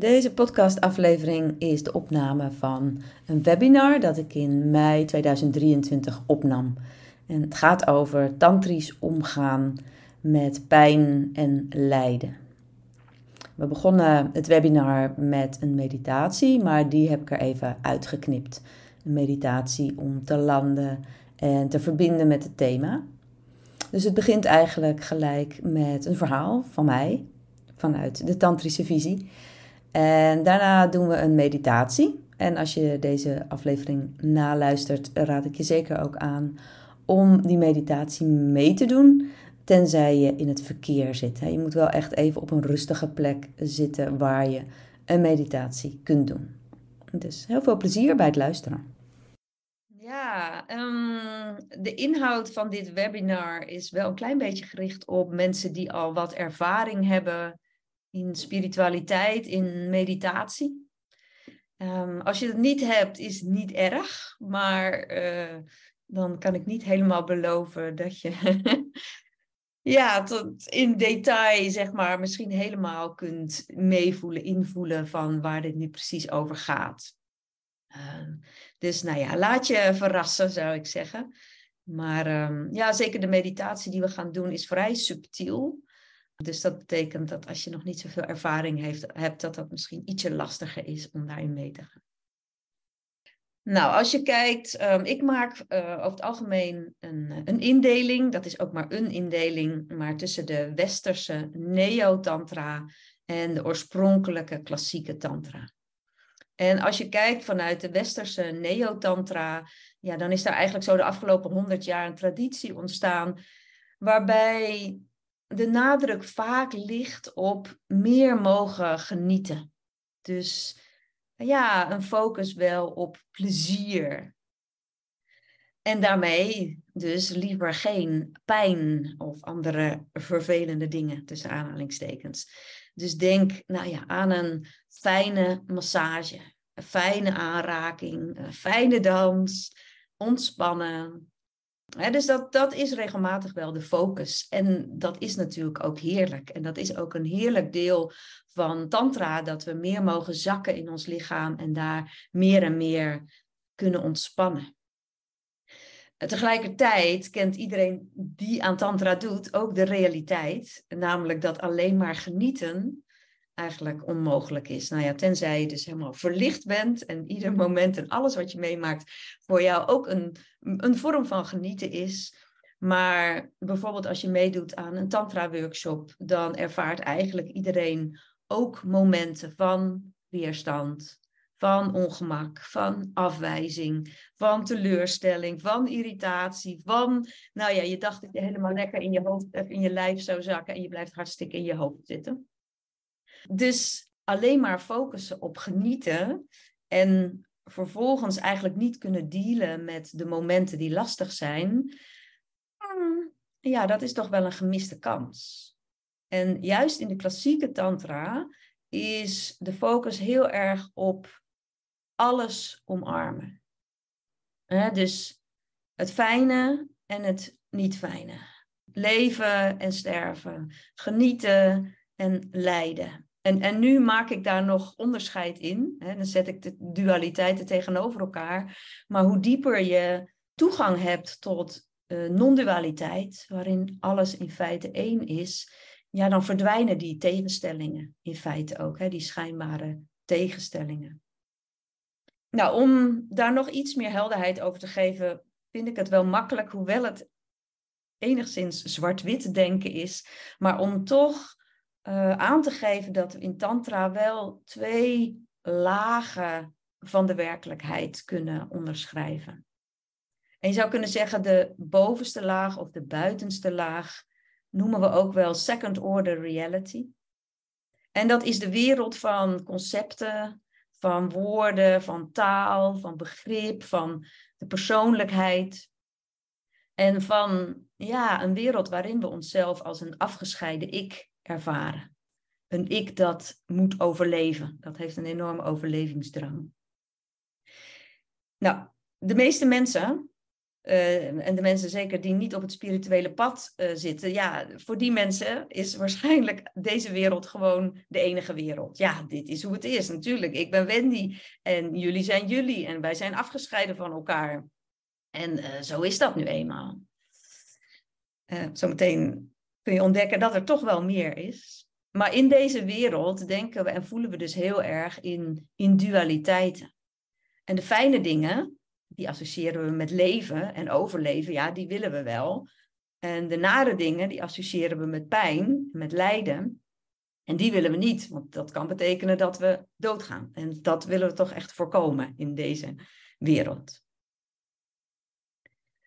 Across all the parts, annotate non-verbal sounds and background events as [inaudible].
Deze podcastaflevering is de opname van een webinar dat ik in mei 2023 opnam. En het gaat over tantrisch omgaan met pijn en lijden. We begonnen het webinar met een meditatie, maar die heb ik er even uitgeknipt. Een meditatie om te landen en te verbinden met het thema. Dus het begint eigenlijk gelijk met een verhaal van mij, vanuit de tantrische visie. En daarna doen we een meditatie. En als je deze aflevering naluistert, raad ik je zeker ook aan om die meditatie mee te doen, tenzij je in het verkeer zit. Je moet wel echt even op een rustige plek zitten waar je een meditatie kunt doen. Dus heel veel plezier bij het luisteren. Ja, um, de inhoud van dit webinar is wel een klein beetje gericht op mensen die al wat ervaring hebben in spiritualiteit, in meditatie. Um, als je het niet hebt, is het niet erg, maar uh, dan kan ik niet helemaal beloven dat je [laughs] ja, tot in detail, zeg maar, misschien helemaal kunt meevoelen, invoelen van waar dit nu precies over gaat. Uh, dus nou ja, laat je verrassen, zou ik zeggen. Maar um, ja, zeker de meditatie die we gaan doen is vrij subtiel. Dus dat betekent dat als je nog niet zoveel ervaring heeft, hebt, dat dat misschien ietsje lastiger is om daarin mee te gaan. Nou, als je kijkt, um, ik maak uh, over het algemeen een, een, indeling, dat is ook maar een indeling, maar tussen de westerse neo-tantra en de oorspronkelijke klassieke tantra. En als je kijkt vanuit de westerse neo-tantra, ja, dan is daar eigenlijk zo de afgelopen honderd jaar een traditie ontstaan waarbij de nadruk vaak ligt op meer mogen genieten. Dus ja, een focus wel op plezier. En daarmee dus liever geen pijn of andere vervelende dingen tussen aanhalingstekens. Dus denk nou ja, aan een fijne massage, een fijne aanraking, een fijne dans, ontspannen, dus dat, dat is regelmatig wel de focus. En dat is natuurlijk ook heerlijk. En dat is ook een heerlijk deel van Tantra, dat we meer mogen zakken in ons lichaam en daar meer en meer kunnen ontspannen. Tegelijkertijd kent iedereen die aan Tantra doet ook de realiteit, namelijk dat alleen maar genieten eigenlijk onmogelijk is. Nou ja, tenzij je dus helemaal verlicht bent en ieder moment en alles wat je meemaakt voor jou ook een, een vorm van genieten is. Maar bijvoorbeeld als je meedoet aan een tantra-workshop, dan ervaart eigenlijk iedereen ook momenten van weerstand, van ongemak, van afwijzing, van teleurstelling, van irritatie, van, nou ja, je dacht dat je helemaal lekker in je hoofd, in je lijf zou zakken en je blijft hartstikke in je hoofd zitten. Dus alleen maar focussen op genieten en vervolgens eigenlijk niet kunnen dealen met de momenten die lastig zijn, hmm, ja, dat is toch wel een gemiste kans. En juist in de klassieke tantra is de focus heel erg op alles omarmen. dus het fijne en het niet fijne. Leven en sterven. Genieten en lijden. En, en nu maak ik daar nog onderscheid in. Hè? Dan zet ik de dualiteiten tegenover elkaar. Maar hoe dieper je toegang hebt tot uh, non-dualiteit, waarin alles in feite één is, ja, dan verdwijnen die tegenstellingen in feite ook, hè? die schijnbare tegenstellingen. Nou, om daar nog iets meer helderheid over te geven, vind ik het wel makkelijk, hoewel het enigszins zwart-wit denken is, maar om toch uh, aan te geven dat we in Tantra wel twee lagen van de werkelijkheid kunnen onderschrijven. En je zou kunnen zeggen, de bovenste laag of de buitenste laag noemen we ook wel second order reality. En dat is de wereld van concepten, van woorden, van taal, van begrip, van de persoonlijkheid. En van ja, een wereld waarin we onszelf als een afgescheiden ik ervaren. Een ik dat moet overleven. Dat heeft een enorme overlevingsdrang. Nou, de meeste mensen eh, en de mensen zeker die niet op het spirituele pad uh, zitten, ja, voor die mensen is waarschijnlijk deze wereld gewoon de enige wereld. Ja, dit is hoe het is natuurlijk. Ik ben Wendy en jullie zijn jullie en wij zijn afgescheiden van elkaar. En uh, zo is dat nu eenmaal. zometeen kun je ontdekken dat er toch wel meer is. Maar in deze wereld denken we en voelen we dus heel erg in, in dualiteiten. En de fijne dingen, die associëren we met leven en overleven, ja, die willen we wel. En de nare dingen, die associëren we met pijn, met lijden. En die willen we niet, want dat kan betekenen dat we doodgaan. En dat willen we toch echt voorkomen in deze wereld.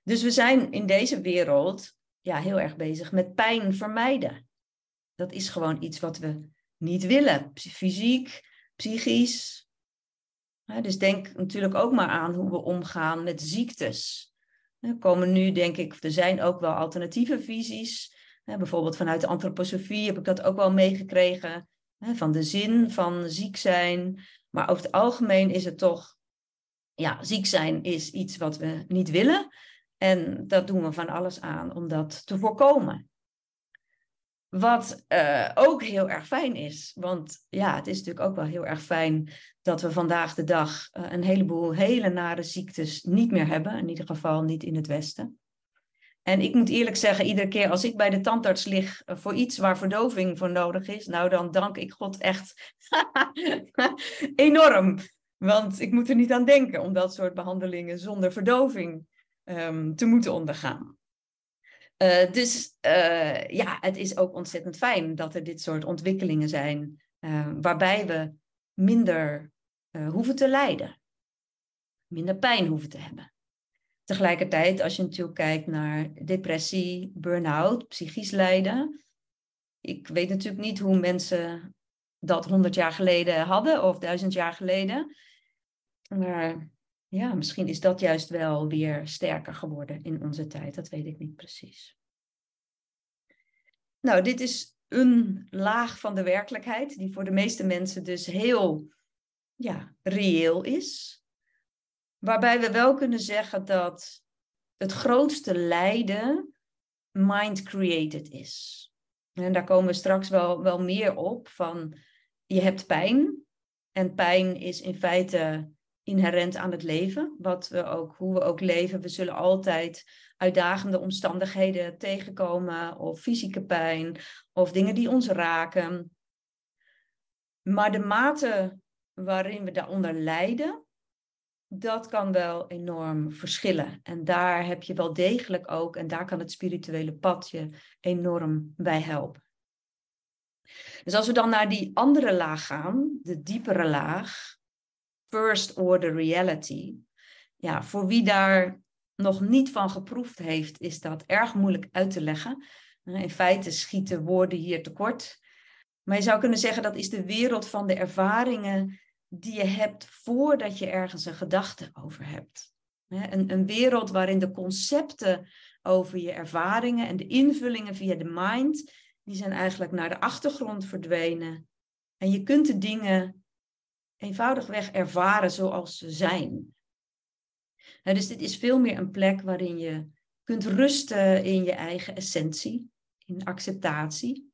Dus we zijn in deze wereld ja, heel erg bezig met pijn vermijden. Dat is gewoon iets wat we niet willen. Fysiek, psychisch, dus denk natuurlijk ook maar aan hoe we omgaan met ziektes. Er komen nu, denk ik, er zijn ook wel alternatieve visies. Bijvoorbeeld vanuit de antroposofie heb ik dat ook wel meegekregen. Van de zin van ziek zijn. Maar over het algemeen is het toch, ja, ziek zijn is iets wat we niet willen. En dat doen we van alles aan om dat te voorkomen. Wat uh, ook heel erg fijn is. Want ja, het is natuurlijk ook wel heel erg fijn dat we vandaag de dag uh, een heleboel hele nare ziektes niet meer hebben. In ieder geval niet in het Westen. En ik moet eerlijk zeggen, iedere keer als ik bij de tandarts lig uh, voor iets waar verdoving voor nodig is, nou dan dank ik God echt [laughs] enorm. Want ik moet er niet aan denken om dat soort behandelingen zonder verdoving um, te moeten ondergaan. Uh, dus uh, ja, het is ook ontzettend fijn dat er dit soort ontwikkelingen zijn, uh, waarbij we minder hoeven te lijden, minder pijn hoeven te hebben. Tegelijkertijd, als je natuurlijk kijkt naar depressie, burn-out, psychisch lijden. Ik weet natuurlijk niet hoe mensen dat honderd jaar geleden hadden of duizend jaar geleden. Maar ja, misschien is dat juist wel weer sterker geworden in onze tijd. Dat weet ik niet precies. Nou, dit is een laag van de werkelijkheid, die voor de meeste mensen dus heel ja, reëel is. Waarbij we wel kunnen zeggen dat het grootste lijden mind-created is. En daar komen we straks wel, wel meer op van je hebt pijn. En pijn is in feite inherent aan het leven. Wat we ook, hoe we ook leven. We zullen altijd uitdagende omstandigheden tegenkomen. Of fysieke pijn. Of dingen die ons raken. Maar de mate waarin we daaronder lijden. Dat kan wel enorm verschillen. En daar heb je wel degelijk ook, en daar kan het spirituele pad je enorm bij helpen. Dus als we dan naar die andere laag gaan, de diepere laag, first order reality. Ja, voor wie daar nog niet van geproefd heeft, is dat erg moeilijk uit te leggen. In feite schieten woorden hier tekort. Maar je zou kunnen zeggen dat is de wereld van de ervaringen die je hebt voordat je ergens een gedachte over hebt. Een, een wereld waarin de concepten over je ervaringen en de invullingen via de mind, die zijn eigenlijk naar de achtergrond verdwenen. En je kunt de dingen eenvoudigweg ervaren zoals ze zijn. dus dit is veel meer een plek waarin je kunt rusten in je eigen essentie, in acceptatie.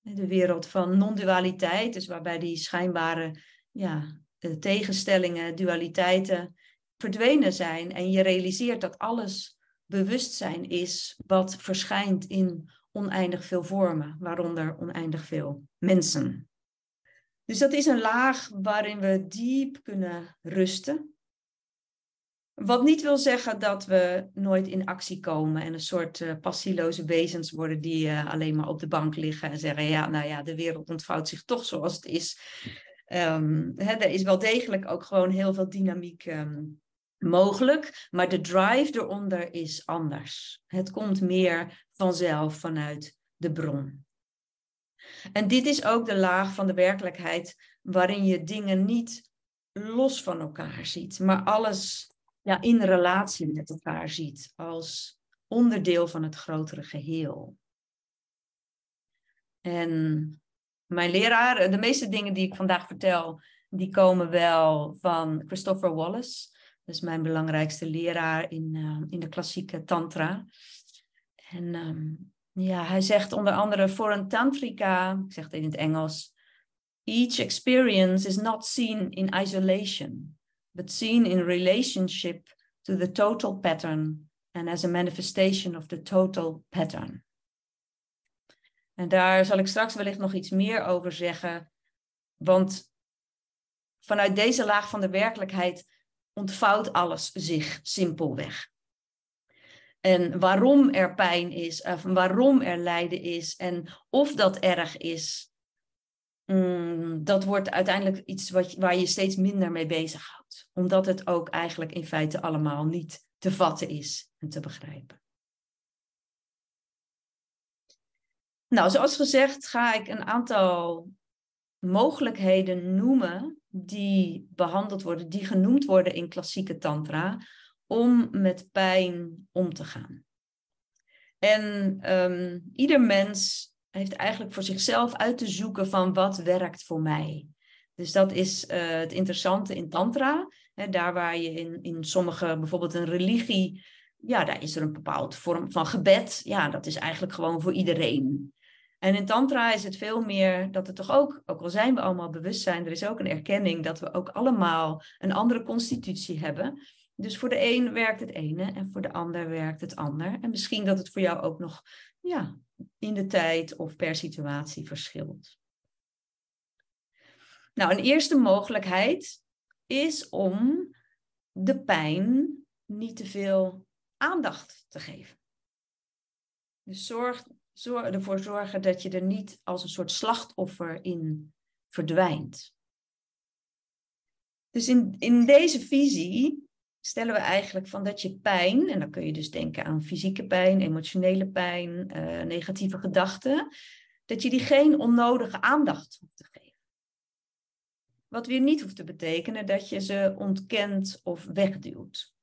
De wereld van non-dualiteit, dus waarbij die schijnbare ja, tegenstellingen, dualiteiten verdwenen zijn en je realiseert dat alles bewustzijn is wat verschijnt in oneindig veel vormen, waaronder oneindig veel mensen. Dus dat is een laag waarin we diep kunnen rusten. Wat niet wil zeggen dat we nooit in actie komen en een soort uh, passieloze wezens worden die uh, alleen maar op de bank liggen en zeggen, ja, nou ja, de wereld ontvouwt zich toch zoals het is. Hè, er is wel degelijk ook gewoon heel veel dynamiek um, mogelijk, maar de drive eronder is anders. Het komt meer vanzelf vanuit de bron. En dit is ook de laag van de werkelijkheid waarin je dingen niet los van elkaar ziet, maar alles ja, in relatie met elkaar ziet als onderdeel van het grotere geheel. En mijn leraar, de meeste dingen die ik vandaag vertel, die komen wel van Christopher Wallace. Dat is mijn belangrijkste leraar in, uh, in de klassieke tantra. En um, ja, hij zegt onder andere voor een tantrika, ik zeg het in het Engels, each experience is not seen in isolation, but seen in relationship to the total pattern and as a manifestation of the total pattern. En daar zal ik straks wellicht nog iets meer over zeggen, want vanuit deze laag van de werkelijkheid ontvouwt alles zich simpelweg. En waarom er pijn is, of waarom er lijden is en of dat erg is, mm, dat wordt uiteindelijk iets wat, waar je steeds minder mee bezighoudt. Omdat het ook eigenlijk in feite allemaal niet te vatten is en te begrijpen. Nou, zoals gezegd ga ik een aantal mogelijkheden noemen die behandeld worden, die genoemd worden in klassieke tantra, om met pijn om te gaan. En um, ieder mens heeft eigenlijk voor zichzelf uit te zoeken van wat werkt voor mij. Dus dat is uh, het interessante in tantra. Hè, daar waar je in, in sommige, bijvoorbeeld een religie, ja, daar is er een bepaald vorm van gebed. Ja, dat is eigenlijk gewoon voor iedereen. En in Tantra is het veel meer dat het toch ook, ook al zijn we allemaal bewustzijn, er is ook een erkenning dat we ook allemaal een andere constitutie hebben. Dus voor de een werkt het ene en voor de ander werkt het ander. En misschien dat het voor jou ook nog ja, in de tijd of per situatie verschilt. Nou, een eerste mogelijkheid is om de pijn niet te veel aandacht te geven. Dus zorg, ervoor zorgen dat je er niet als een soort slachtoffer in verdwijnt. Dus in, in deze visie stellen we eigenlijk van dat je pijn, en dan kun je dus denken aan fysieke pijn, emotionele pijn, uh, negatieve gedachten, dat je die geen onnodige aandacht hoeft te geven. Wat weer niet hoeft te betekenen dat je ze ontkent of wegduwt.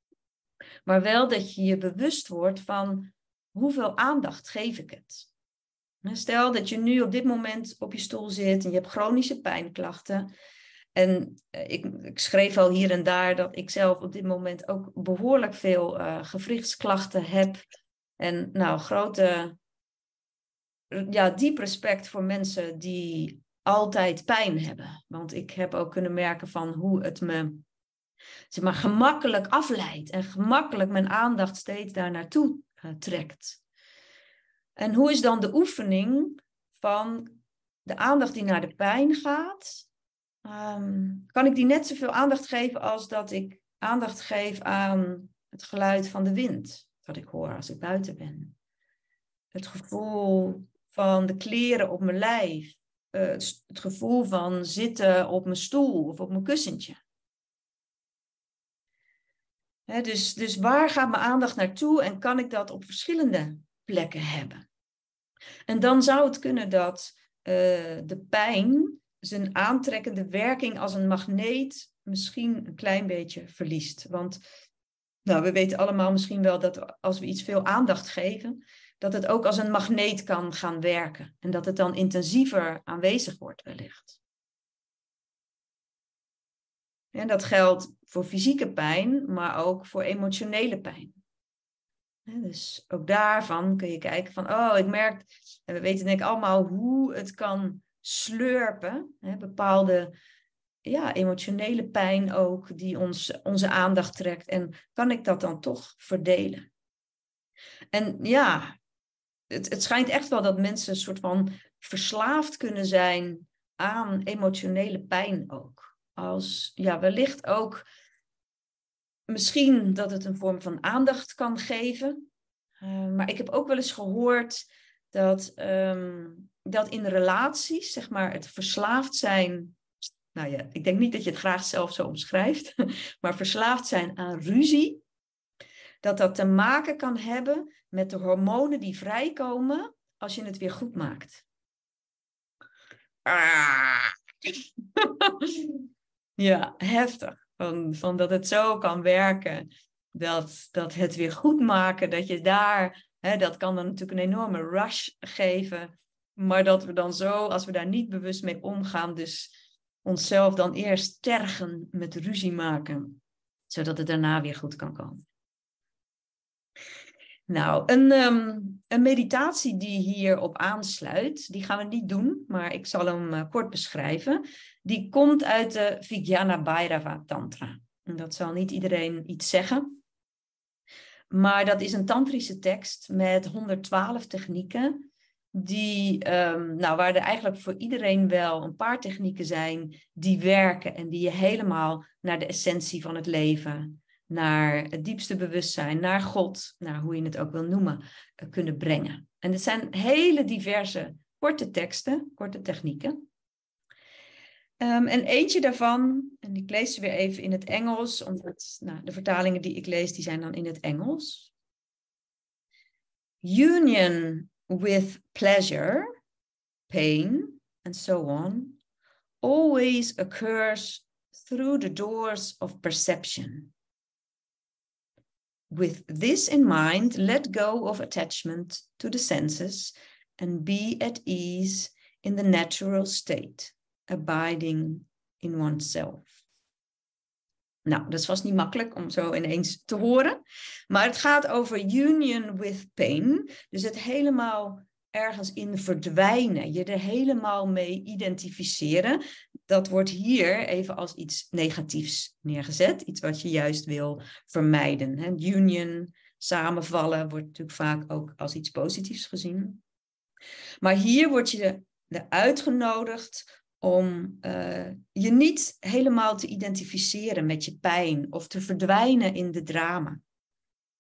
Maar wel dat je je bewust wordt van hoeveel aandacht geef ik het. Stel dat je nu op dit moment op je stoel zit en je hebt chronische pijnklachten en eh, ik, ik, schreef al hier en daar dat ik zelf op dit moment ook behoorlijk veel uh, gewrichtsklachten heb. En nou, grote, ja, diep respect voor mensen die altijd pijn hebben. Want ik heb ook kunnen merken van hoe het me zeg maar, gemakkelijk afleidt en gemakkelijk mijn aandacht steeds daar naartoe uh, trekt. En hoe is dan de oefening van de aandacht die naar de pijn gaat, um, kan ik die net zoveel aandacht geven als dat ik aandacht geef aan het geluid van de wind, wat ik hoor als ik buiten ben. Het gevoel van de kleren op mijn lijf, uh, het, gevoel van zitten op mijn stoel of op mijn kussentje. dus, dus waar gaat mijn aandacht naartoe en kan ik dat op verschillende plekken hebben? En dan zou het kunnen dat uh, de pijn zijn aantrekkende werking als een magneet misschien een klein beetje verliest. Want nou, we weten allemaal misschien wel dat als we iets veel aandacht geven, dat het ook als een magneet kan gaan werken. En dat het dan intensiever aanwezig wordt wellicht. En dat geldt voor fysieke pijn, maar ook voor emotionele pijn. Dus ook daarvan kun je kijken van, oh, ik merk, en we weten denk ik allemaal hoe het kan slurpen, hè, bepaalde ja, emotionele pijn ook, die ons, onze aandacht trekt. En kan ik dat dan toch verdelen? En ja, het, het schijnt echt wel dat mensen een soort van verslaafd kunnen zijn aan emotionele pijn ook. Als ja, wellicht ook misschien dat het een vorm van aandacht kan geven. Uh, maar ik heb ook wel eens gehoord dat um, dat in relaties, zeg maar, het verslaafd zijn. Nou ja, ik denk niet dat je het graag zelf zo omschrijft, [laughs] maar verslaafd zijn aan ruzie. Dat dat te maken kan hebben met de hormonen die vrijkomen als je het weer goed maakt. Ah. [laughs] ja, heftig. Van, van dat het zo kan werken. Dat, dat het weer goed maken, dat je daar, hè, dat kan dan natuurlijk een enorme rush geven. Maar dat we dan zo, als we daar niet bewust mee omgaan, dus onszelf dan eerst tergen met ruzie maken. zodat het daarna weer goed kan komen. Nou, een, ehm, een meditatie die hierop aansluit, die gaan we niet doen, maar ik zal hem uh, kort beschrijven. Die komt uit de Vijnana Bhairava Tantra. En dat zal niet iedereen iets zeggen. Maar dat is een tantrische tekst met 112 technieken, die, um, nou, waar er eigenlijk voor iedereen wel een paar technieken zijn die werken en die je helemaal naar de essentie van het leven naar het diepste bewustzijn, naar God, naar hoe je het ook wil noemen, eh, kunnen brengen. En het zijn hele diverse korte teksten, korte technieken. Um, en eentje daarvan, en ik lees ze weer even in het Engels, omdat nou, de vertalingen die ik lees, die zijn dan in het Engels. Union with pleasure, pain, and so on, always occurs through the doors of perception. With this in mind, let go of attachment to the senses and be at ease in the natural state, abiding in oneself. Nou, dat is vast niet makkelijk om zo ineens te horen. Maar het gaat over union with pain. Dus het helemaal ergens in verdwijnen, je er helemaal mee identificeren. Dat wordt hier even als iets negatiefs neergezet, iets wat je juist wil vermijden. Union, samenvallen, wordt natuurlijk vaak ook als iets positiefs gezien. Maar hier word je er uitgenodigd om uh, je niet helemaal te identificeren met je pijn of te verdwijnen in de drama.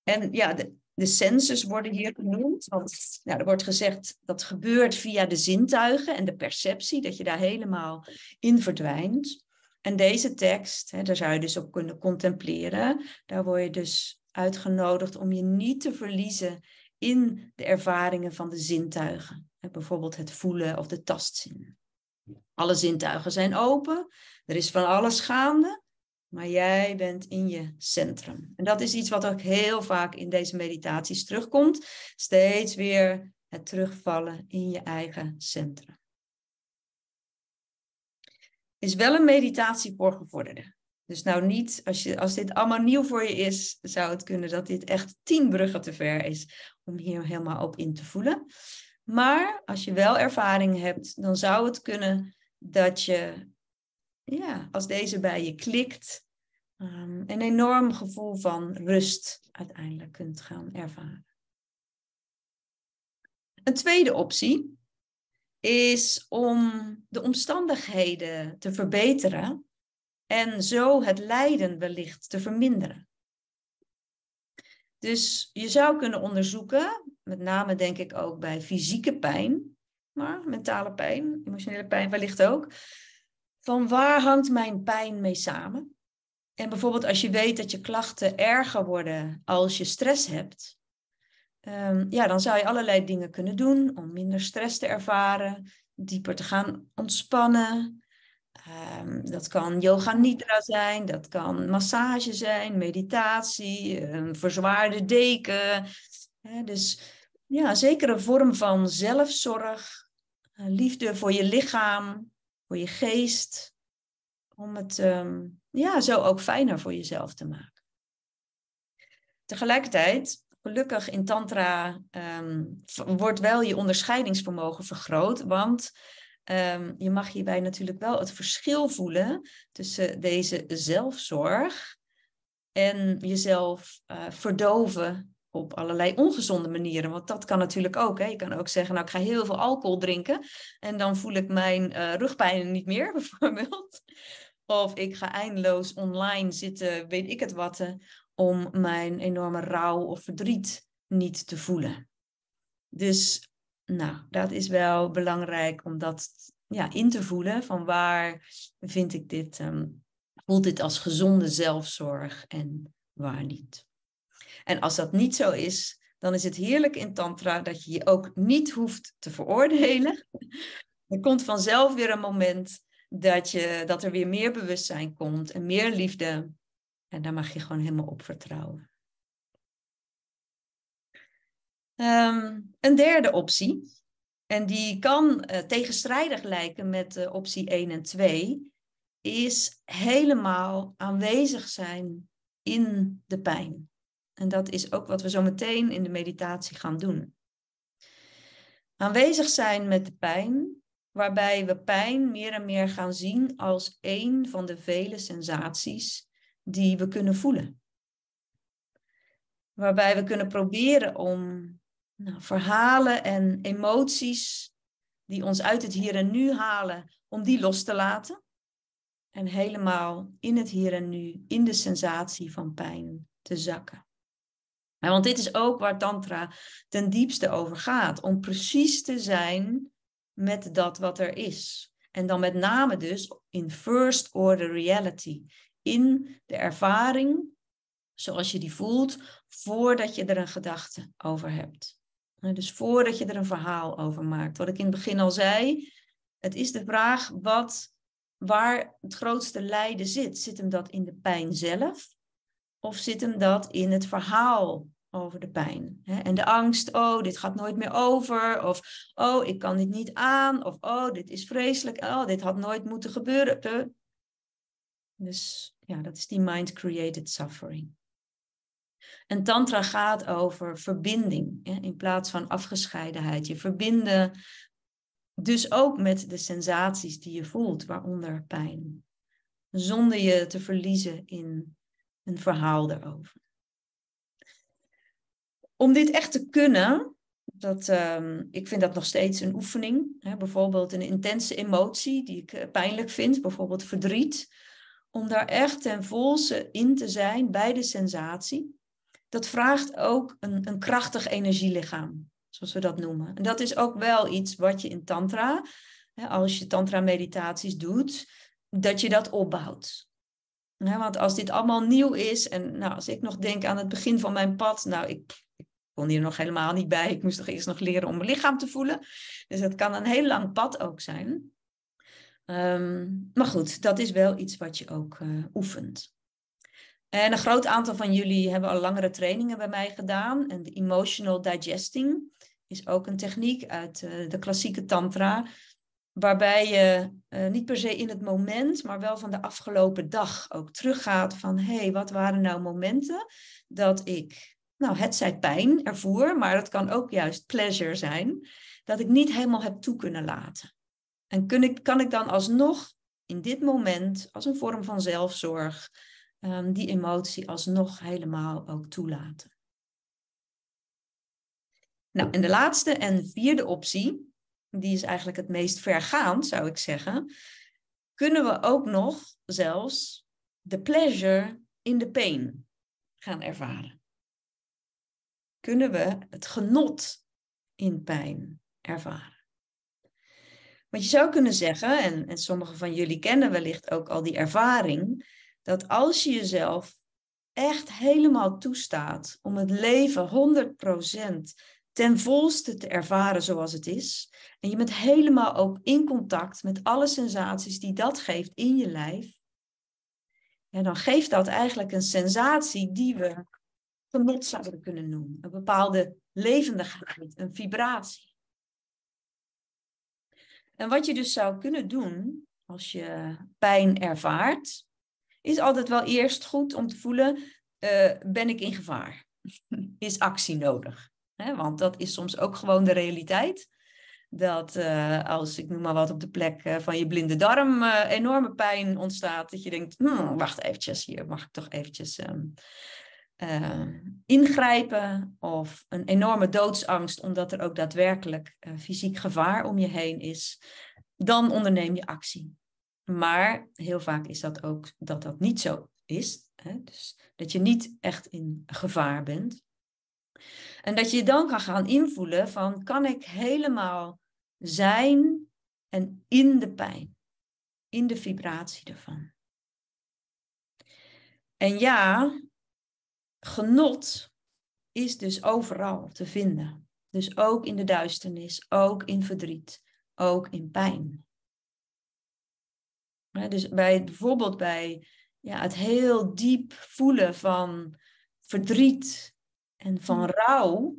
En ja, de, de senses worden hier genoemd, want nou, er wordt gezegd dat gebeurt via de zintuigen en de perceptie, dat je daar helemaal in verdwijnt. En deze tekst, hè, daar zou je dus op kunnen contempleren, daar word je dus uitgenodigd om je niet te verliezen in de ervaringen van de zintuigen. Bijvoorbeeld het voelen of de tastzin. Alle zintuigen zijn open, er is van alles gaande, maar jij bent in je centrum. En dat is iets wat ook heel vaak in deze meditaties terugkomt. Steeds weer het terugvallen in je eigen centrum. Is wel een meditatie voor gevorderden. Dus nou niet, als, je, als dit allemaal nieuw voor je is, zou het kunnen dat dit echt tien bruggen te ver is om hier helemaal op in te voelen. Maar als je wel ervaring hebt, dan zou het kunnen dat je, ja, als deze bij je klikt, um, een enorm gevoel van rust uiteindelijk kunt gaan ervaren. Een tweede optie is om de omstandigheden te verbeteren en zo het lijden wellicht te verminderen. Dus je zou kunnen onderzoeken, met name denk ik ook bij fysieke pijn, maar mentale pijn, emotionele pijn wellicht ook, van waar hangt mijn pijn mee samen? En bijvoorbeeld als je weet dat je klachten erger worden als je stress hebt, um, ja, dan zou je allerlei dingen kunnen doen om minder stress te ervaren, dieper te gaan ontspannen. Um, dat kan yoga nidra zijn, dat kan massage zijn, meditatie, een verzwaarde deken. dus ja, zeker een vorm van zelfzorg, eh, liefde voor je lichaam, voor je geest, om het um, ja, zo ook fijner voor jezelf te maken. Tegelijkertijd, gelukkig in Tantra um, wordt wel je onderscheidingsvermogen vergroot, want um, je mag hierbij natuurlijk wel het verschil voelen tussen deze zelfzorg en jezelf uh, verdoven op allerlei ongezonde manieren. Want dat kan natuurlijk ook. Hè. Je kan ook zeggen, nou ik ga heel veel alcohol drinken en dan voel ik mijn uh, rugpijn niet meer [laughs] bijvoorbeeld. Of ik ga eindeloos online zitten, weet ik het wat, om mijn enorme rouw of verdriet niet te voelen. Dus nou, dat is wel belangrijk om dat ja, in te voelen. Van waar vind ik dit, um, voelt dit als gezonde zelfzorg en waar niet. En als dat niet zo is, dan is het heerlijk in Tantra dat je je ook niet hoeft te veroordelen. [laughs] Er komt vanzelf weer een moment dat, je, dat er weer meer bewustzijn komt en meer liefde. En daar mag je gewoon helemaal op vertrouwen. Ehm, een derde optie, en die kan uh, tegenstrijdig lijken met uh, optie 1 en 2, is helemaal aanwezig zijn in de pijn. En dat is ook wat we zo meteen in de meditatie gaan doen. Aanwezig zijn met de pijn, waarbij we pijn meer en meer gaan zien als een van de vele sensaties die we kunnen voelen. Waarbij we kunnen proberen om nou, verhalen en emoties die ons uit het hier en nu halen, om die los te laten. En helemaal in het hier en nu, in de sensatie van pijn te zakken. want dit is ook waar Tantra ten diepste over gaat. Om precies te zijn met dat wat er is. En dan met name dus in first order reality. In de ervaring zoals je die voelt, voordat je er een gedachte over hebt. Dus voordat je er een verhaal over maakt. Wat ik in het begin al zei, het is de vraag wat, waar het grootste lijden zit. Zit hem dat in de pijn zelf? Of zit hem dat in het verhaal over de pijn? En de angst, oh, dit gaat nooit meer over. Of, oh, ik kan dit niet aan. Of, oh, dit is vreselijk. Oh, dit had nooit moeten gebeuren. Dus ja, dat is die mind-created suffering. En tantra gaat over verbinding in plaats van afgescheidenheid. Je verbinden dus ook met de sensaties die je voelt, waaronder pijn. Zonder je te verliezen in een verhaal erover. Om dit echt te kunnen, dat, um, ik vind dat nog steeds een oefening. Hè, bijvoorbeeld een intense emotie die ik eh, pijnlijk vind, bijvoorbeeld verdriet. Om daar echt ten volste in te zijn bij de sensatie dat vraagt ook een, een krachtig energielichaam, zoals we dat noemen. En dat is ook wel iets wat je in tantra, hè, als je tantra-meditaties doet, dat je dat opbouwt. want als dit allemaal nieuw is, en nou, als ik nog denk aan het begin van mijn pad, nou, ik, ik kon hier nog helemaal niet bij. Ik moest toch eerst nog leren om mijn lichaam te voelen. Dus dat kan een heel lang pad ook zijn. Ehm, maar goed, dat is wel iets wat je ook uh, oefent. En een groot aantal van jullie hebben al langere trainingen bij mij gedaan. En de emotional digesting is ook een techniek uit uh, de klassieke tantra. Waarbij je uh, niet per se in het moment, maar wel van de afgelopen dag ook teruggaat van hé, hey, wat waren nou momenten dat ik, nou het zij pijn ervoer, maar het kan ook juist pleasure zijn, dat ik niet helemaal heb toe kunnen laten. En kun ik, kan ik dan alsnog in dit moment, als een vorm van zelfzorg, um, die emotie alsnog helemaal ook toelaten. Nou, en de laatste en vierde optie, die is eigenlijk het meest vergaand, zou ik zeggen. Kunnen we ook nog zelfs de pleasure in de pain gaan ervaren? Kunnen we het genot in pijn ervaren? Want je zou kunnen zeggen, en, en sommigen van jullie kennen wellicht ook al die ervaring, dat als je jezelf echt helemaal toestaat om het leven 100% ten volste te ervaren zoals het is, en je bent helemaal ook in contact met alle sensaties die dat geeft in je lijf, en dan geeft dat eigenlijk een sensatie die we genot zouden kunnen noemen. Een bepaalde levendigheid, een vibratie. En wat je dus zou kunnen doen als je pijn ervaart, is altijd wel eerst goed om te voelen, uh, ben ik in gevaar? [laughs] is actie nodig? want dat is soms ook gewoon de realiteit. Dat uh, als, ik noem maar wat, op de plek uh, van je blinde darm enorme pijn ontstaat. Dat je denkt, hmm, wacht eventjes, hier mag ik toch eventjes um, ingrijpen. Of een enorme doodsangst, omdat er ook daadwerkelijk fysiek gevaar om je heen is. Dan onderneem je actie. Maar heel vaak is dat ook dat dat niet zo is. Hè? Dus dat je niet echt in gevaar bent. En dat je dan kan gaan invoelen van kan ik helemaal zijn en in de pijn, in de vibratie ervan. En ja, genot is dus overal te vinden. Dus ook in de duisternis, ook in verdriet, ook in pijn dus bij, bijvoorbeeld bij ja, het heel diep voelen van verdriet en van mm. rouw,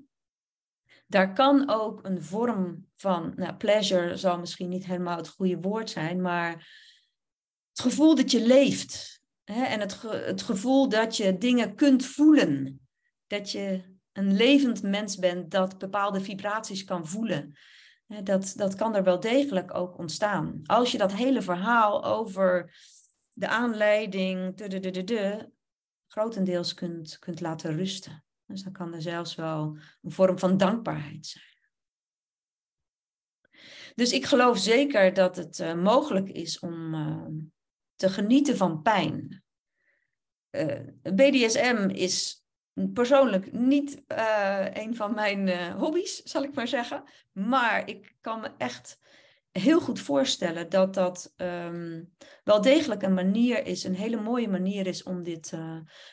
daar kan ook een vorm van, nou, pleasure zal misschien niet helemaal het goede woord zijn, maar het gevoel dat je leeft, Hè, en het, het gevoel dat je dingen kunt voelen. Dat je een levend mens bent dat bepaalde vibraties kan voelen. Dat, dat kan er wel degelijk ook ontstaan. Als je dat hele verhaal over de aanleiding, de, de, de, de, de, grotendeels kunt, kunt laten rusten. Dus dan kan er zelfs wel een vorm van dankbaarheid zijn. Dus ik geloof zeker dat het uh, mogelijk is om uh, te genieten van pijn. Eh, BDSM is persoonlijk niet een van mijn hobby's, zal ik maar zeggen. Maar ik kan me echt heel goed voorstellen dat dat um, wel degelijk een manier is, een hele mooie manier is om dit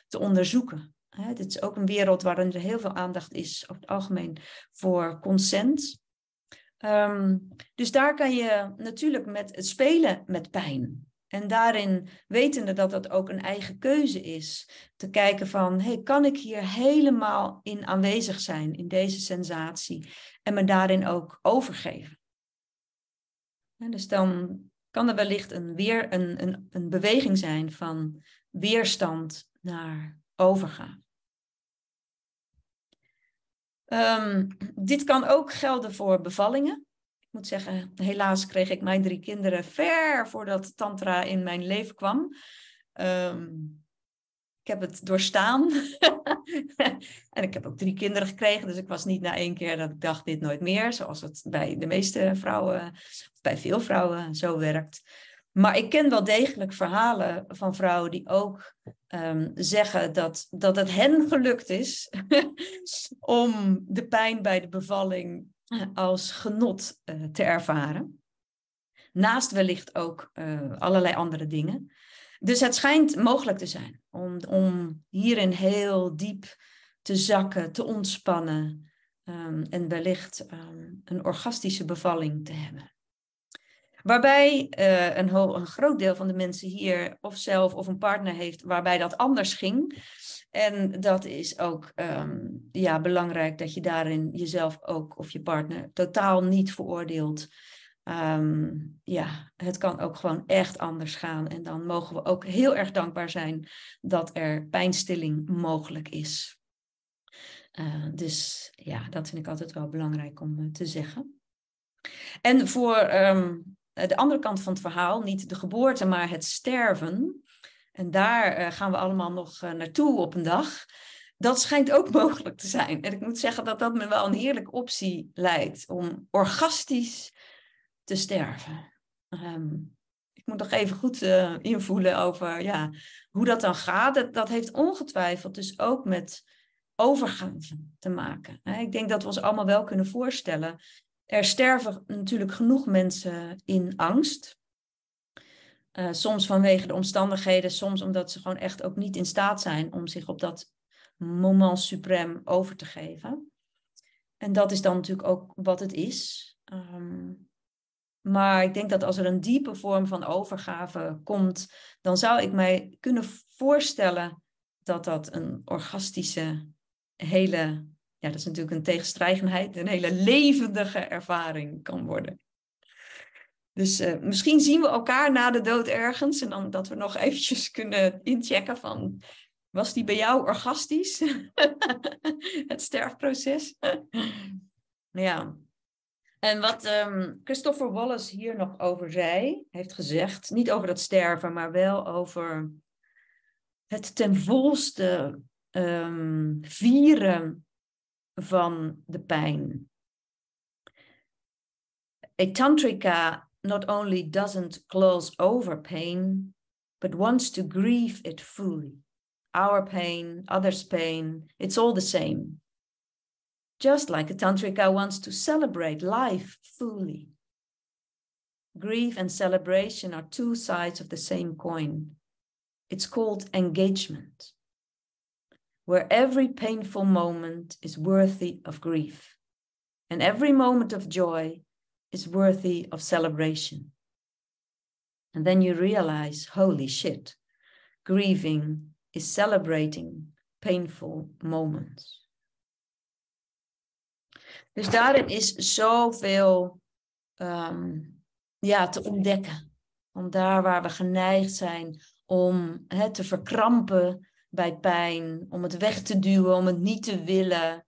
te onderzoeken. Hè, dit is ook een wereld waarin er heel veel aandacht is over het algemeen voor consent. Um, dus daar kan je natuurlijk met het spelen met pijn. En daarin wetende dat dat ook een eigen keuze is. Te kijken van, hey, kan ik hier helemaal in aanwezig zijn, in deze sensatie. En me daarin ook overgeven. En dus dan kan er wellicht een, weer, een, een, een beweging zijn van weerstand naar overgaan. Um, dit kan ook gelden voor bevallingen. Ik moet zeggen, helaas kreeg ik mijn drie kinderen ver voordat Tantra in mijn leven kwam. Um, ik heb het doorstaan. [laughs] en ik heb ook drie kinderen gekregen, dus ik was niet na één keer dat ik dacht dit nooit meer, zoals het bij de meeste vrouwen, of bij veel vrouwen zo werkt. Maar ik ken wel degelijk verhalen van vrouwen die ook um, zeggen dat, dat het hen gelukt is [laughs] om de pijn bij de bevalling als genot uh, te ervaren. Naast wellicht ook uh, allerlei andere dingen. Dus het schijnt mogelijk te zijn om, om hierin heel diep te zakken, te ontspannen um, en wellicht um, een orgastische bevalling te hebben. Waarbij uh, een, een, groot deel van de mensen hier of zelf of een partner heeft waarbij dat anders ging. En dat is ook um, ja, belangrijk dat je daarin jezelf ook of je partner totaal niet veroordeelt. Um, ja, het kan ook gewoon echt anders gaan. En dan mogen we ook heel erg dankbaar zijn dat er pijnstilling mogelijk is. Uh, dus ja, dat vind ik altijd wel belangrijk om uh, te zeggen. En voor um, eh, de andere kant van het verhaal, niet de geboorte, maar het sterven. En daar eh, gaan we allemaal nog eh, naartoe op een dag. Dat schijnt ook [laughs] mogelijk te zijn. En ik moet zeggen dat dat me wel een heerlijke optie lijkt om orgastisch te sterven. Um, ik moet nog even goed invoelen over ja, hoe dat dan gaat. Dat, dat heeft ongetwijfeld dus ook met overgave te maken. Ik denk dat we ons allemaal wel kunnen voorstellen er sterven natuurlijk genoeg mensen in angst. Uh, soms vanwege de omstandigheden, soms omdat ze gewoon echt ook niet in staat zijn om zich op dat moment suprem over te geven. En dat is dan natuurlijk ook wat het is. Um, maar ik denk dat als er een diepe vorm van overgave komt, dan zou ik mij kunnen voorstellen dat dat een orgastische, hele ja, dat is natuurlijk een tegenstrijdigheid, een hele levendige ervaring kan worden. Dus uh, misschien zien we elkaar na de dood ergens en dan dat we nog eventjes kunnen inchecken van, was die bij jou orgastisch? [laughs] Het sterfproces? [laughs] ja. En wat um, Christopher Wallace hier nog over zei, heeft gezegd, niet over dat sterven, maar wel over het ten volste um, vieren van de pijn. A tantrika not only doesn't close over pain, but wants to grieve it fully. Our pain, others' pain, it's all the same. Just like a tantrika wants to celebrate life fully. Grief and celebration are two sides of the same coin. It's called engagement where every painful moment is worthy of grief, and every moment of joy is worthy of celebration. And then you realize, holy shit, grieving is celebrating painful moments. Dus daarin is zoveel um, ja, te ontdekken. Om daar waar we geneigd zijn om hè, te verkrampen bij pijn, om het weg te duwen, om het niet te willen.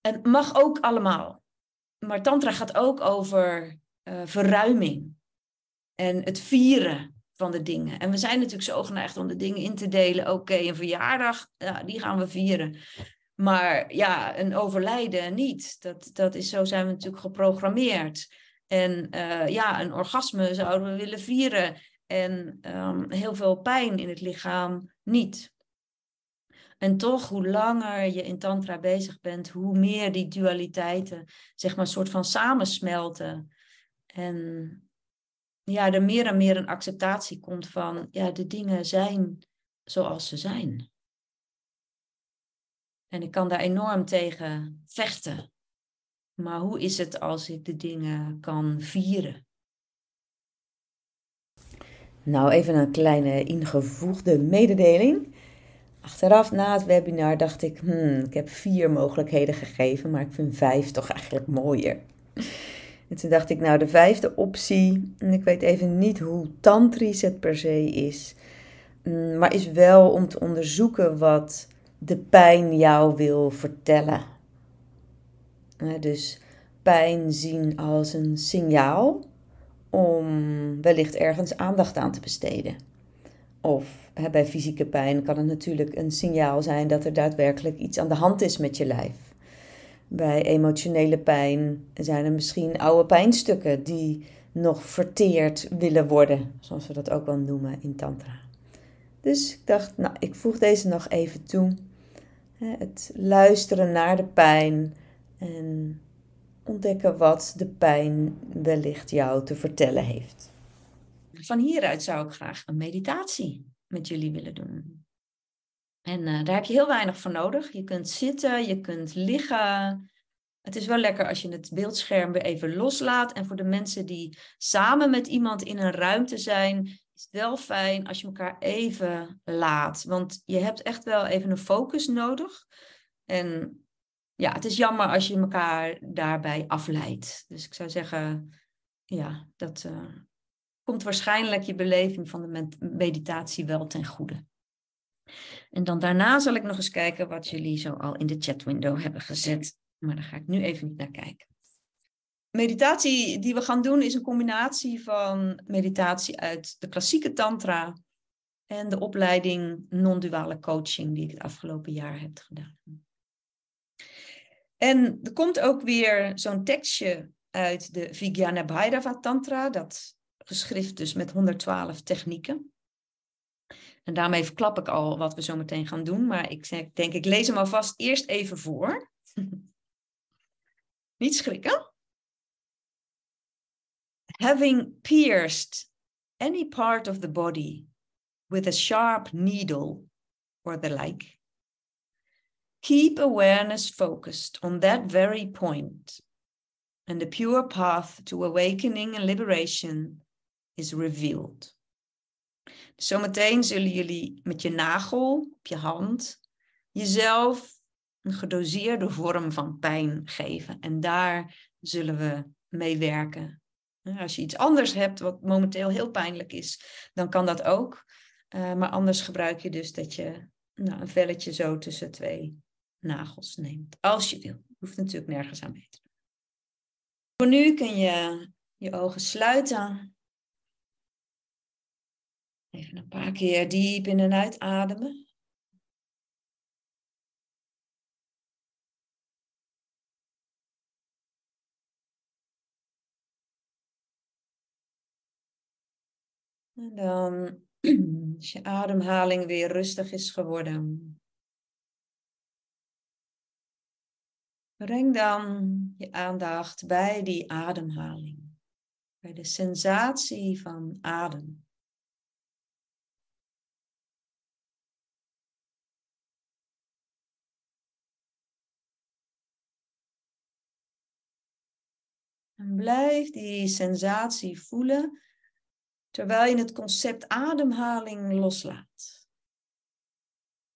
En mag ook allemaal. Maar Tantra gaat ook over uh, verruiming en het vieren van de dingen. En we zijn natuurlijk zo geneigd om de dingen in te delen. Oké, een verjaardag, ja, die gaan we vieren. Maar ja, een overlijden niet. Dat, dat is, zo zijn we natuurlijk geprogrammeerd. En uh, ja, een orgasme zouden we willen vieren. En um, heel veel pijn in het lichaam niet. En toch, hoe langer je in Tantra bezig bent, hoe meer die dualiteiten, zeg maar, soort van samensmelten. En ja, er meer en meer een acceptatie komt van, ja, de dingen zijn zoals ze zijn. En ik kan daar enorm tegen vechten. Maar hoe is het als ik de dingen kan vieren? Nou, even een kleine ingevoegde mededeling. Achteraf na het webinar dacht ik, hmm, ik heb vier mogelijkheden gegeven, maar ik vind vijf toch eigenlijk mooier. En toen dacht ik, nou, de vijfde optie, en ik weet even niet hoe tantrisch het per se is, mm, maar is wel om te onderzoeken wat de pijn jou wil vertellen. Dus pijn zien als een signaal om wellicht ergens aandacht aan te besteden. Of bij fysieke pijn kan het natuurlijk een signaal zijn dat er daadwerkelijk iets aan de hand is met je lijf. Bij emotionele pijn zijn er misschien oude pijnstukken die nog verteerd willen worden, zoals we dat ook wel noemen in Tantra. Dus ik dacht, nou, ik voeg deze nog even toe. Het luisteren naar de pijn en ontdekken wat de pijn wellicht jou te vertellen heeft. Van hieruit zou ik graag een meditatie met jullie willen doen. En uh, daar heb je heel weinig voor nodig. Je kunt zitten, je kunt liggen. Het is wel lekker als je het beeldscherm weer even loslaat. En voor de mensen die samen met iemand in een ruimte zijn, is het wel fijn als je elkaar even laat. Want je hebt echt wel even een focus nodig. En ja, het is jammer als je elkaar daarbij afleidt. Dus ik zou zeggen, ja, dat uh, komt waarschijnlijk je beleving van de meditatie wel ten goede. En dan daarna zal ik nog eens kijken wat jullie zo al in de chatwindow hebben gezet. Maar daar ga ik nu even niet naar kijken. Meditatie die we gaan doen is een combinatie van meditatie uit de klassieke tantra en de opleiding non-duale coaching die ik het afgelopen jaar heb gedaan. En er komt ook weer zo'n tekstje uit de Vijnana Bhairava Tantra, dat geschrift dus met 112 technieken. En daarmee verklap ik al wat we zo meteen gaan doen, maar ik denk, ik lees hem alvast eerst even voor. [laughs] Niet schrikken. Having pierced any part of the body with a sharp needle or the like, Keep awareness focused on that very point, and the pure path to awakening and liberation is revealed. zometeen zullen jullie met je nagel op je hand jezelf een gedoseerde vorm van pijn geven. En daar zullen we mee werken. Als je iets anders hebt wat momenteel heel pijnlijk is, dan kan dat ook. Uh, maar anders gebruik je dus dat je nou, een velletje zo tussen twee nagels neemt. Als je wil. Je hoeft natuurlijk nergens aan mee te doen. Voor nu kun je je ogen sluiten. Even een paar keer diep in en uitademen. En dan, [clears throat] als je ademhaling weer rustig is geworden, Breng dan je aandacht bij die ademhaling, bij de sensatie van adem. En blijf die sensatie voelen terwijl je het concept ademhaling loslaat.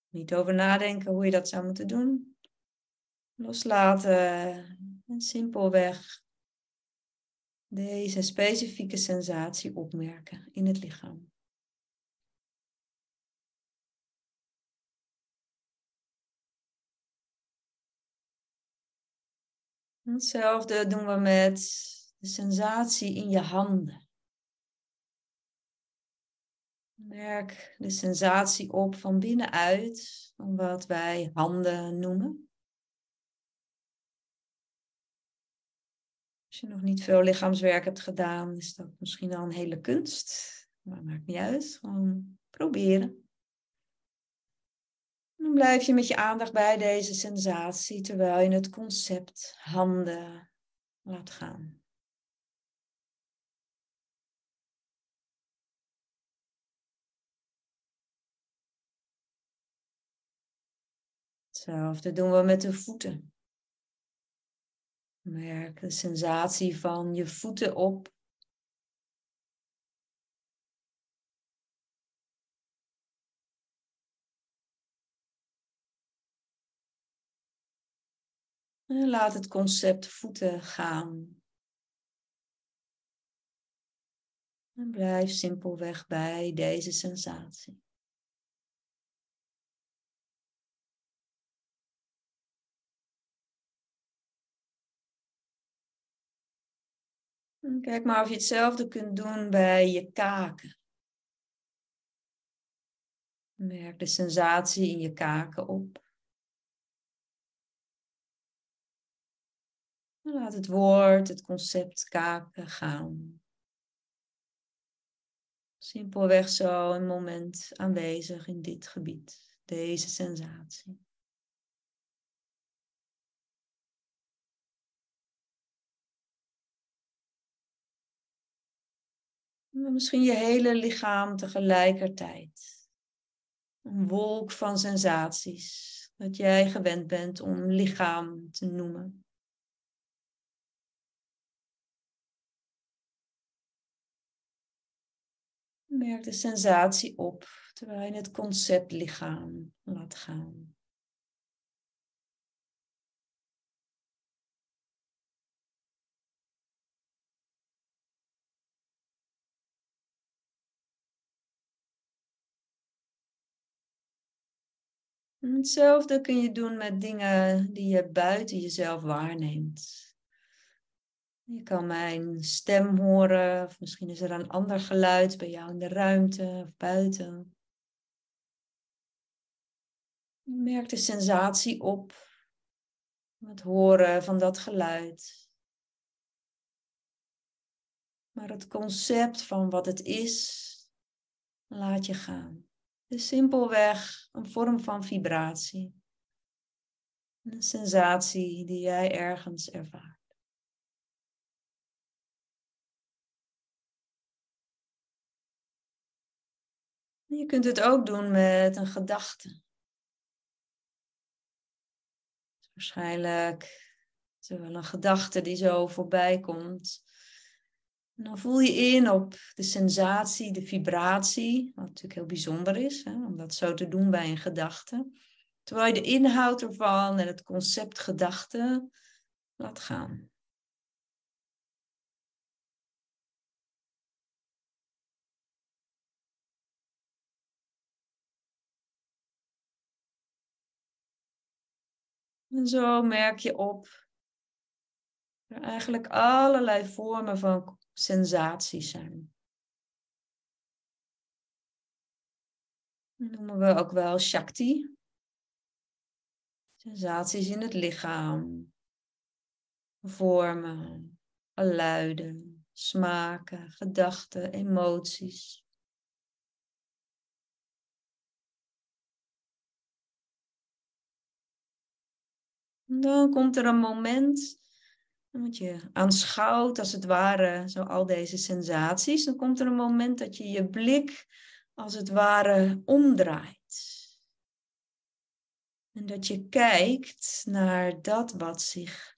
Niet over nadenken hoe je dat zou moeten doen loslaten en simpelweg deze specifieke sensatie opmerken in het lichaam. Hetzelfde doen we met de sensatie in je handen. Merk de sensatie op van binnenuit, van wat wij handen noemen. Als je nog niet veel lichaamswerk hebt gedaan, is dat misschien al een hele kunst. Maar maakt niet uit, gewoon proberen. Dan blijf je met je aandacht bij deze sensatie terwijl je het concept handen laat gaan. Hetzelfde doen we met de voeten. Merk de sensatie van je voeten op. En laat het concept voeten gaan. En blijf simpelweg bij deze sensatie. Kijk maar of je hetzelfde kunt doen bij je kaken. Merk de sensatie in je kaken op. laat het woord, het concept kaken gaan. Simpelweg zo een moment aanwezig in dit gebied, deze sensatie. Misschien je hele lichaam tegelijkertijd. Een wolk van sensaties dat jij gewend bent om lichaam te noemen. Merk de sensatie op terwijl je het concept lichaam laat gaan. Hetzelfde kun je doen met dingen die je buiten jezelf waarneemt. Je kan mijn stem horen, of misschien is er een ander geluid bij jou in de ruimte of buiten. Je merkt de sensatie op, het horen van dat geluid. Maar het concept van wat het is, laat je gaan. Dus simpelweg een vorm van vibratie. Een sensatie die jij ergens ervaart. Je kunt het ook doen met een gedachte. Waarschijnlijk is er wel een gedachte die zo voorbij komt. En dan voel je in op de sensatie, de vibratie, wat natuurlijk heel bijzonder is, hè, om dat zo te doen bij een gedachte. Terwijl je de inhoud ervan en het concept gedachte laat gaan. En zo merk je op er eigenlijk allerlei vormen van sensaties zijn. Dat noemen we ook wel Shakti. Sensaties in het lichaam, vormen, geluiden, smaken, gedachten, emoties. Dan komt er een moment dat je aanschouwt, als het ware, zo al deze sensaties. Dan komt er een moment dat je je blik, als het ware, omdraait. En dat je kijkt naar dat wat zich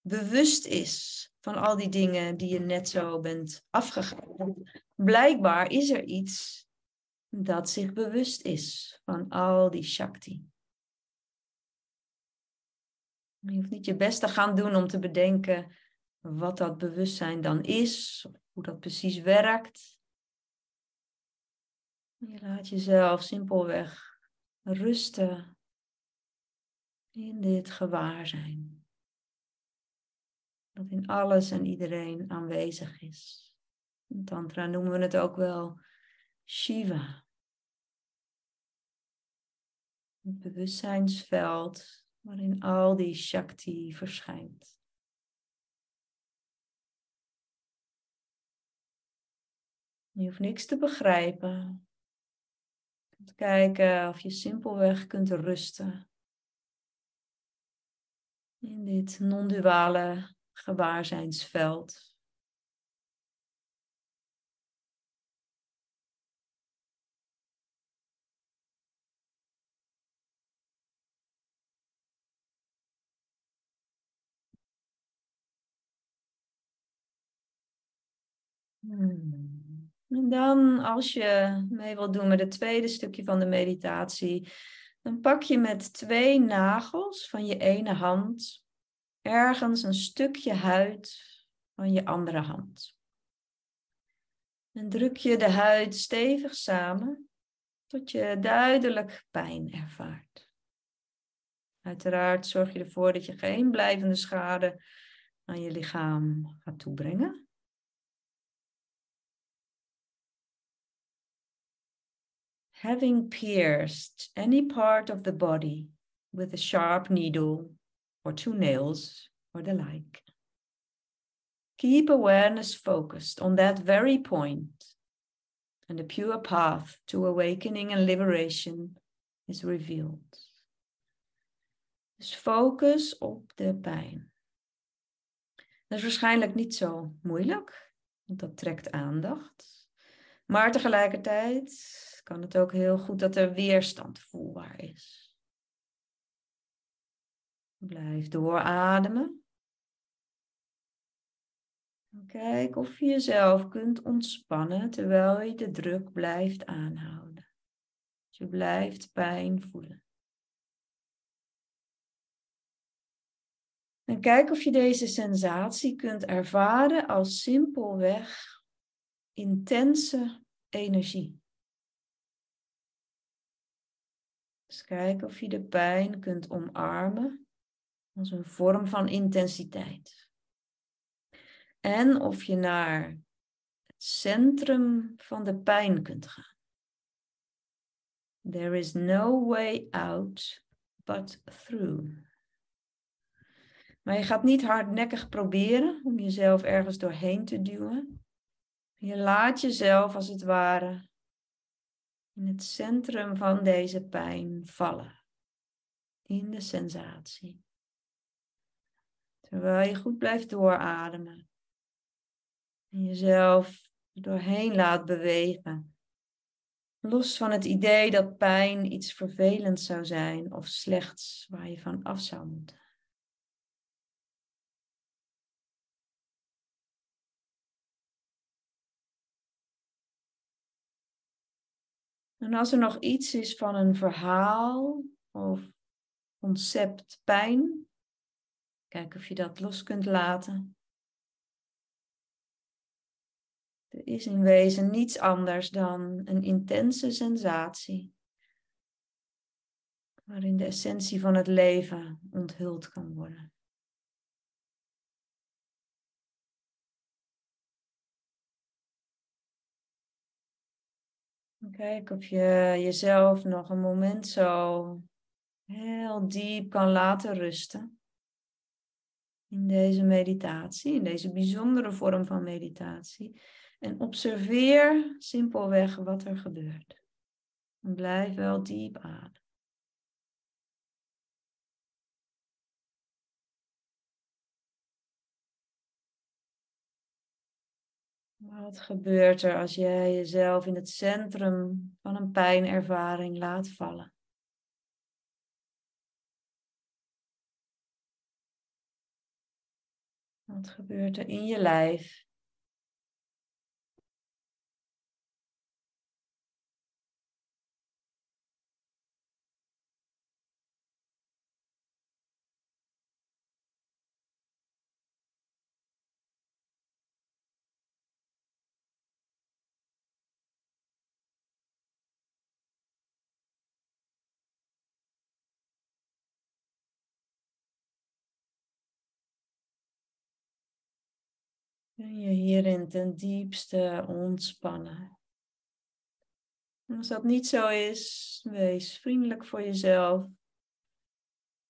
bewust is van al die dingen die je net zo bent afgegaan. Blijkbaar is er iets dat zich bewust is van al die Shakti. Je hoeft niet je best te gaan doen om te bedenken wat dat bewustzijn dan is, hoe dat precies werkt. Je laat jezelf simpelweg rusten in dit gewaarzijn. Dat in alles en iedereen aanwezig is. In Tantra noemen we het ook wel Shiva. Het bewustzijnsveld waarin al die Shakti verschijnt. Je hoeft niks te begrijpen. Je kunt kijken of je simpelweg kunt rusten. In dit non-duale gewaarzijnsveld. Hmm. En dan, als je mee wilt doen met het tweede stukje van de meditatie, dan pak je met twee nagels van je ene hand ergens een stukje huid van je andere hand. En druk je de huid stevig samen tot je duidelijk pijn ervaart. Uiteraard zorg je ervoor dat je geen blijvende schade aan je lichaam gaat toebrengen. Having pierced any part of the body with a sharp needle or two nails or the like. Keep awareness focused on that very point, and the pure path to awakening and liberation is revealed. Dus focus op de pijn. Dat is waarschijnlijk niet zo moeilijk, want dat trekt aandacht. Maar tegelijkertijd kan het ook heel goed dat er weerstand voelbaar is. Blijf doorademen. Kijk of je jezelf kunt ontspannen terwijl je de druk blijft aanhouden. Je blijft pijn voelen. En kijk of je deze sensatie kunt ervaren als simpelweg intense energie. Dus kijk of je de pijn kunt omarmen als een vorm van intensiteit. En of je naar het centrum van de pijn kunt gaan. There is no way out but through. Maar je gaat niet hardnekkig proberen om jezelf ergens doorheen te duwen. Je laat jezelf als het ware in het centrum van deze pijn vallen. In de sensatie. Terwijl je goed blijft doorademen. En jezelf doorheen laat bewegen. Los van het idee dat pijn iets vervelends zou zijn of slechts waar je van af zou moeten. En als er nog iets is van een verhaal of concept pijn, kijk of je dat los kunt laten. Er is in wezen niets anders dan een intense sensatie, waarin de essentie van het leven onthuld kan worden. Kijk of je jezelf nog een moment zo heel diep kan laten rusten. In deze meditatie, in deze bijzondere vorm van meditatie. En observeer simpelweg wat er gebeurt. En blijf wel diep ademen. Wat gebeurt er als jij jezelf in het centrum van een pijnervaring laat vallen? Wat gebeurt er in je lijf? Kun je hierin ten diepste ontspannen. als dat niet zo is, wees vriendelijk voor jezelf.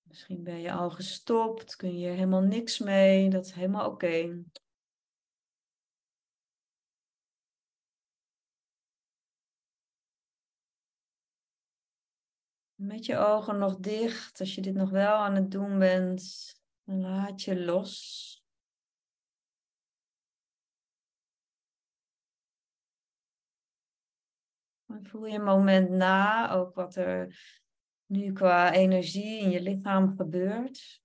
Misschien ben je al gestopt, kun je helemaal niks mee, dat is helemaal oké. Met je ogen nog dicht, als je dit nog wel aan het doen bent, laat je los. Voel je een moment na, ook wat er nu qua energie in je lichaam gebeurt.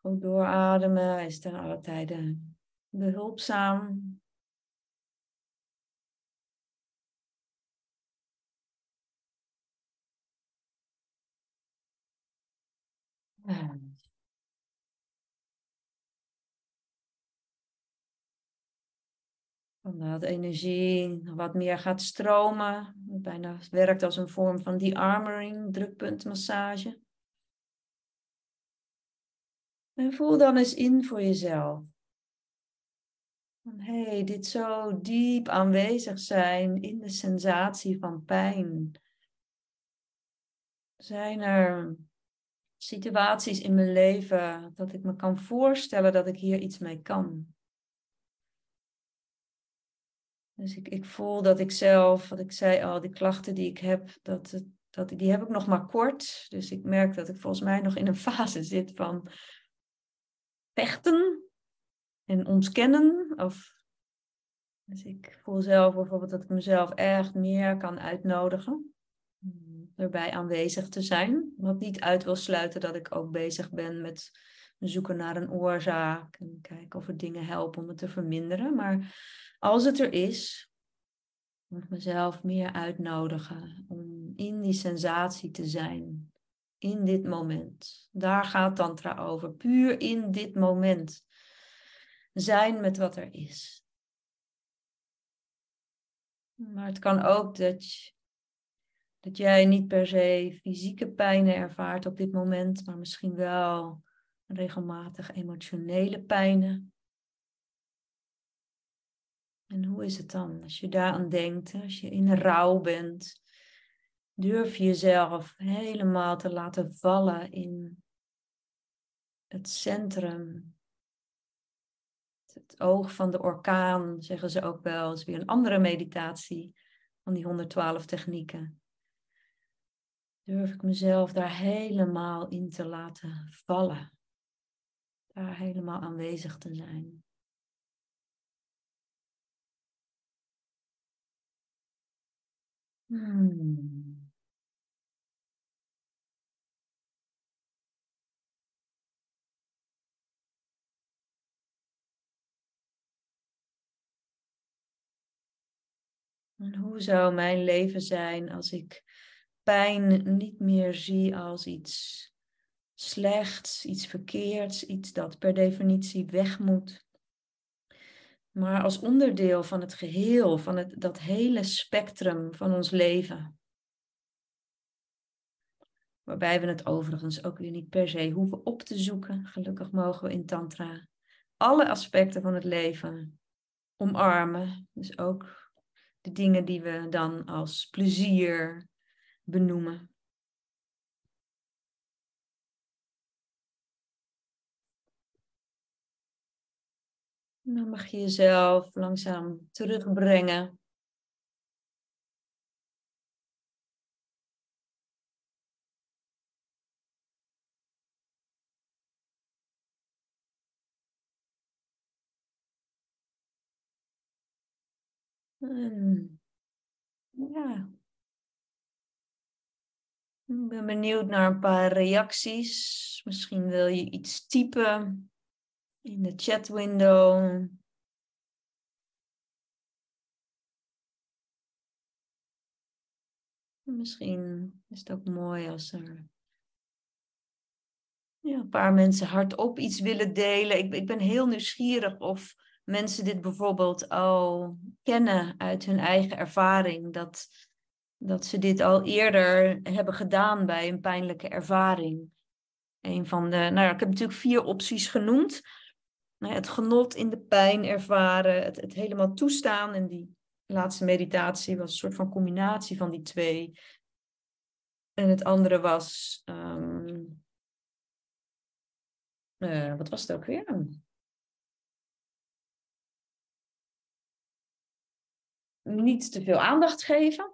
Ook doorademen is ten alle tijden behulpzaam. Dat energie wat meer gaat stromen. Bijna werkt als een vorm van de-armoring, drukpuntmassage. En voel dan eens in voor jezelf. Hé, hey, dit zo diep aanwezig zijn in de sensatie van pijn. Zijn er situaties in mijn leven dat ik me kan voorstellen dat ik hier iets mee kan? Dus ik, ik voel dat ik zelf, wat ik zei al, die klachten die ik heb, dat, dat, die heb ik nog maar kort. Dus ik merk dat ik volgens mij nog in een [laughs] fase zit van vechten en ontkennen. Of, dus ik voel zelf bijvoorbeeld dat ik mezelf echt meer kan uitnodigen. Erbij aanwezig te zijn. Wat niet uit wil sluiten dat ik ook bezig ben met zoeken naar een oorzaak. En kijken of er dingen helpen om het te verminderen. Maar als het er is, moet ik mezelf meer uitnodigen om in die sensatie te zijn. In dit moment. Daar gaat Tantra over. Puur in dit moment. Zijn met wat er is. Maar het kan ook dat, dat jij niet per se fysieke pijnen ervaart op dit moment, maar misschien wel regelmatig emotionele pijnen. En hoe is het dan als je daaraan denkt, als je in rouw bent? Durf je jezelf helemaal te laten vallen in het centrum. Het oog van de orkaan, zeggen ze ook wel. Dat is weer een andere meditatie van die 112 technieken. Durf ik mezelf daar helemaal in te laten vallen. Daar helemaal aanwezig te zijn. Hmm. En hoe zou mijn leven zijn als ik pijn niet meer zie als iets slechts, iets verkeerds, iets dat per definitie weg moet? maar als onderdeel van het geheel, van het, dat hele spectrum van ons leven. Waarbij we het overigens ook weer niet per se hoeven op te zoeken. Gelukkig mogen we in Tantra alle aspecten van het leven omarmen. Dus ook de dingen die we dan als plezier benoemen. Dan mag je jezelf langzaam terugbrengen. En, ja. Ik ben benieuwd naar een paar reacties. Misschien wil je iets typen in de chat window. Misschien is het ook mooi als er ja, een paar mensen hardop iets willen delen. Ik, ik ben heel nieuwsgierig of mensen dit bijvoorbeeld al kennen uit hun eigen ervaring, dat, dat ze dit al eerder hebben gedaan bij een pijnlijke ervaring. Een van de, nou ja, ik heb natuurlijk vier opties genoemd. Nou het genot in de pijn ervaren, het, het helemaal toestaan. En die laatste meditatie was een soort van combinatie van die twee. En het andere was, ehm, eh, wat was het ook weer? Niet te veel aandacht geven.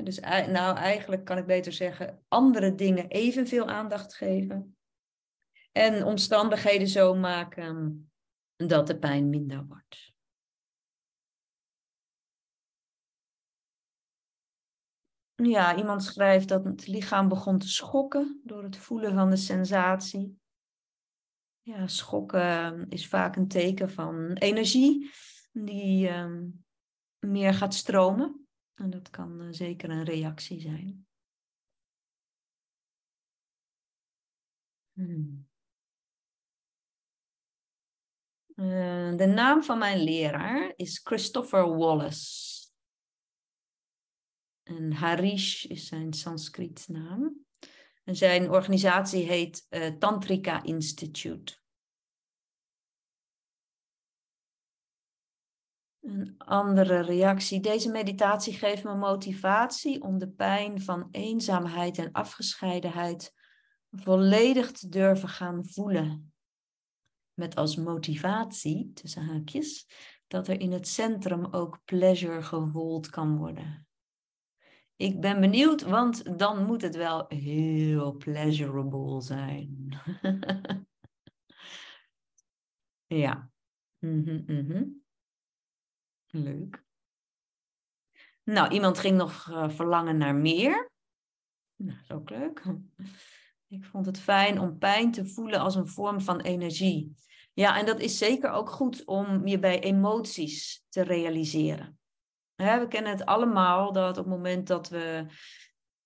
Dus nou, eigenlijk kan ik beter zeggen, andere dingen evenveel aandacht geven. En omstandigheden zo maken dat de pijn minder wordt. Ja, iemand schrijft dat het lichaam begon te schokken door het voelen van de sensatie. Ja, schokken is vaak een teken van energie die ehm, meer gaat stromen. En dat kan uh, zeker een reactie zijn. Hmm. Uh, de naam van mijn leraar is Christopher Wallace. En Harish is zijn Sanskriet naam. En zijn organisatie heet uh, Tantrika Institute. Een andere reactie. Deze meditatie geeft me motivatie om de pijn van eenzaamheid en afgescheidenheid volledig te durven gaan voelen. Met als motivatie, tussen haakjes, dat er in het centrum ook pleasure gevoeld kan worden. Ik ben benieuwd, want dan moet het wel heel pleasurable zijn. [laughs] ja. Mm -hmm, Leuk. Nou, iemand ging nog uh, verlangen naar meer. Nou, dat is ook leuk. [laughs] Ik vond het fijn om pijn te voelen als een vorm van energie. Ja, en dat is zeker ook goed om je bij emoties te realiseren. we kennen het allemaal dat op het moment dat we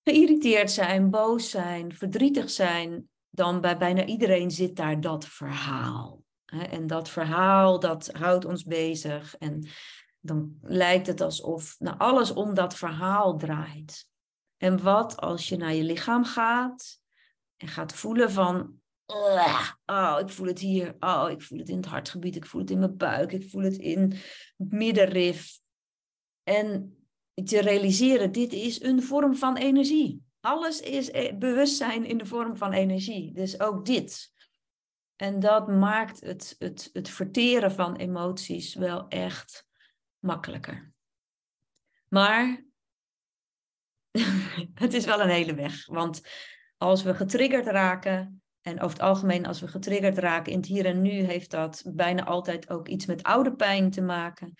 geïrriteerd zijn, boos zijn, verdrietig zijn, dan bij bijna iedereen zit daar dat verhaal. En dat verhaal, dat houdt ons bezig. En dan lijkt het alsof nou, alles om dat verhaal draait. En wat als je naar je lichaam gaat en gaat voelen van, oh, ik voel het hier, oh, ik voel het in het hartgebied, ik voel het in mijn buik, ik voel het in het middenrif. En te realiseren, dit is een vorm van energie. Alles is e-, bewustzijn in de vorm van energie. Dus ook dit. En dat maakt het, het, het verteren van emoties wel echt makkelijker. Maar [laughs] het is wel een hele weg. Want als we getriggerd raken, en over het algemeen als we getriggerd raken in het hier en nu, heeft dat bijna altijd ook iets met oude pijn te maken.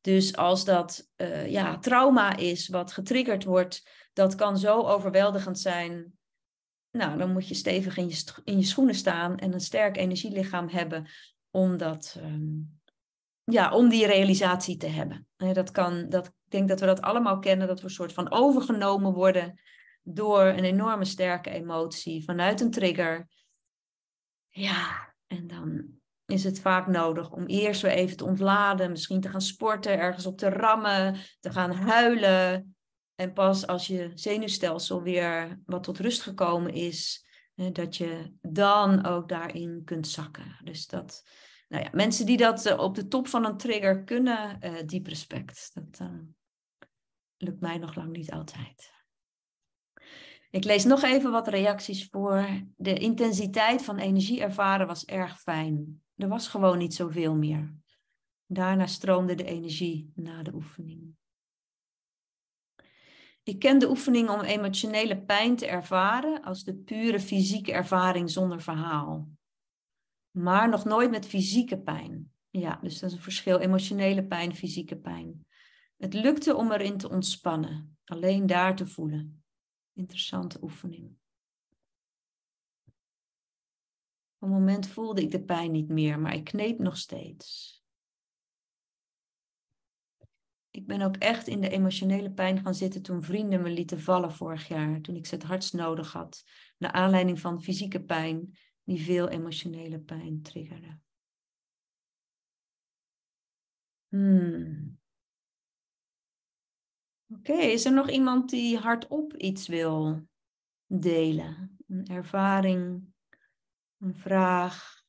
Dus als dat uh, ja, trauma is wat getriggerd wordt, dat kan zo overweldigend zijn. Nou, dan moet je stevig in je, in je schoenen staan en een sterk energielichaam hebben om dat um, ja, om die realisatie te hebben. Dat kan, dat, ik denk dat we dat allemaal kennen, dat we een soort van overgenomen worden door een enorme sterke emotie vanuit een trigger. Ja, en dan is het vaak nodig om eerst weer even te ontladen, misschien te gaan sporten, ergens op te rammen, te gaan huilen. En pas als je zenuwstelsel weer wat tot rust gekomen is, dat je dan ook daarin kunt zakken. Dus dat, nou ja, mensen die dat eh, op de top van een trigger kunnen, uh, diep respect. Dat uh, lukt mij nog lang niet altijd. Ik lees nog even wat reacties voor. De intensiteit van energie ervaren was erg fijn. Er was gewoon niet zoveel meer. Daarna stroomde de energie na de oefening. Ik ken de oefening om emotionele pijn te ervaren als de pure fysieke ervaring zonder verhaal maar nog nooit met fysieke pijn. Ja, dus dat is een verschil. Emotionele pijn, fysieke pijn. Het lukte om erin te ontspannen, alleen daar te voelen. Interessante oefening. Op een moment voelde ik de pijn niet meer, maar ik kneep nog steeds. Ik ben ook echt in de emotionele pijn gaan zitten toen vrienden me lieten vallen vorig jaar, toen ik ze het hardst nodig had, naar aanleiding van fysieke pijn die veel emotionele pijn triggerde. Hmm. Oké, is er nog iemand die hardop iets wil delen? Een ervaring, een vraag,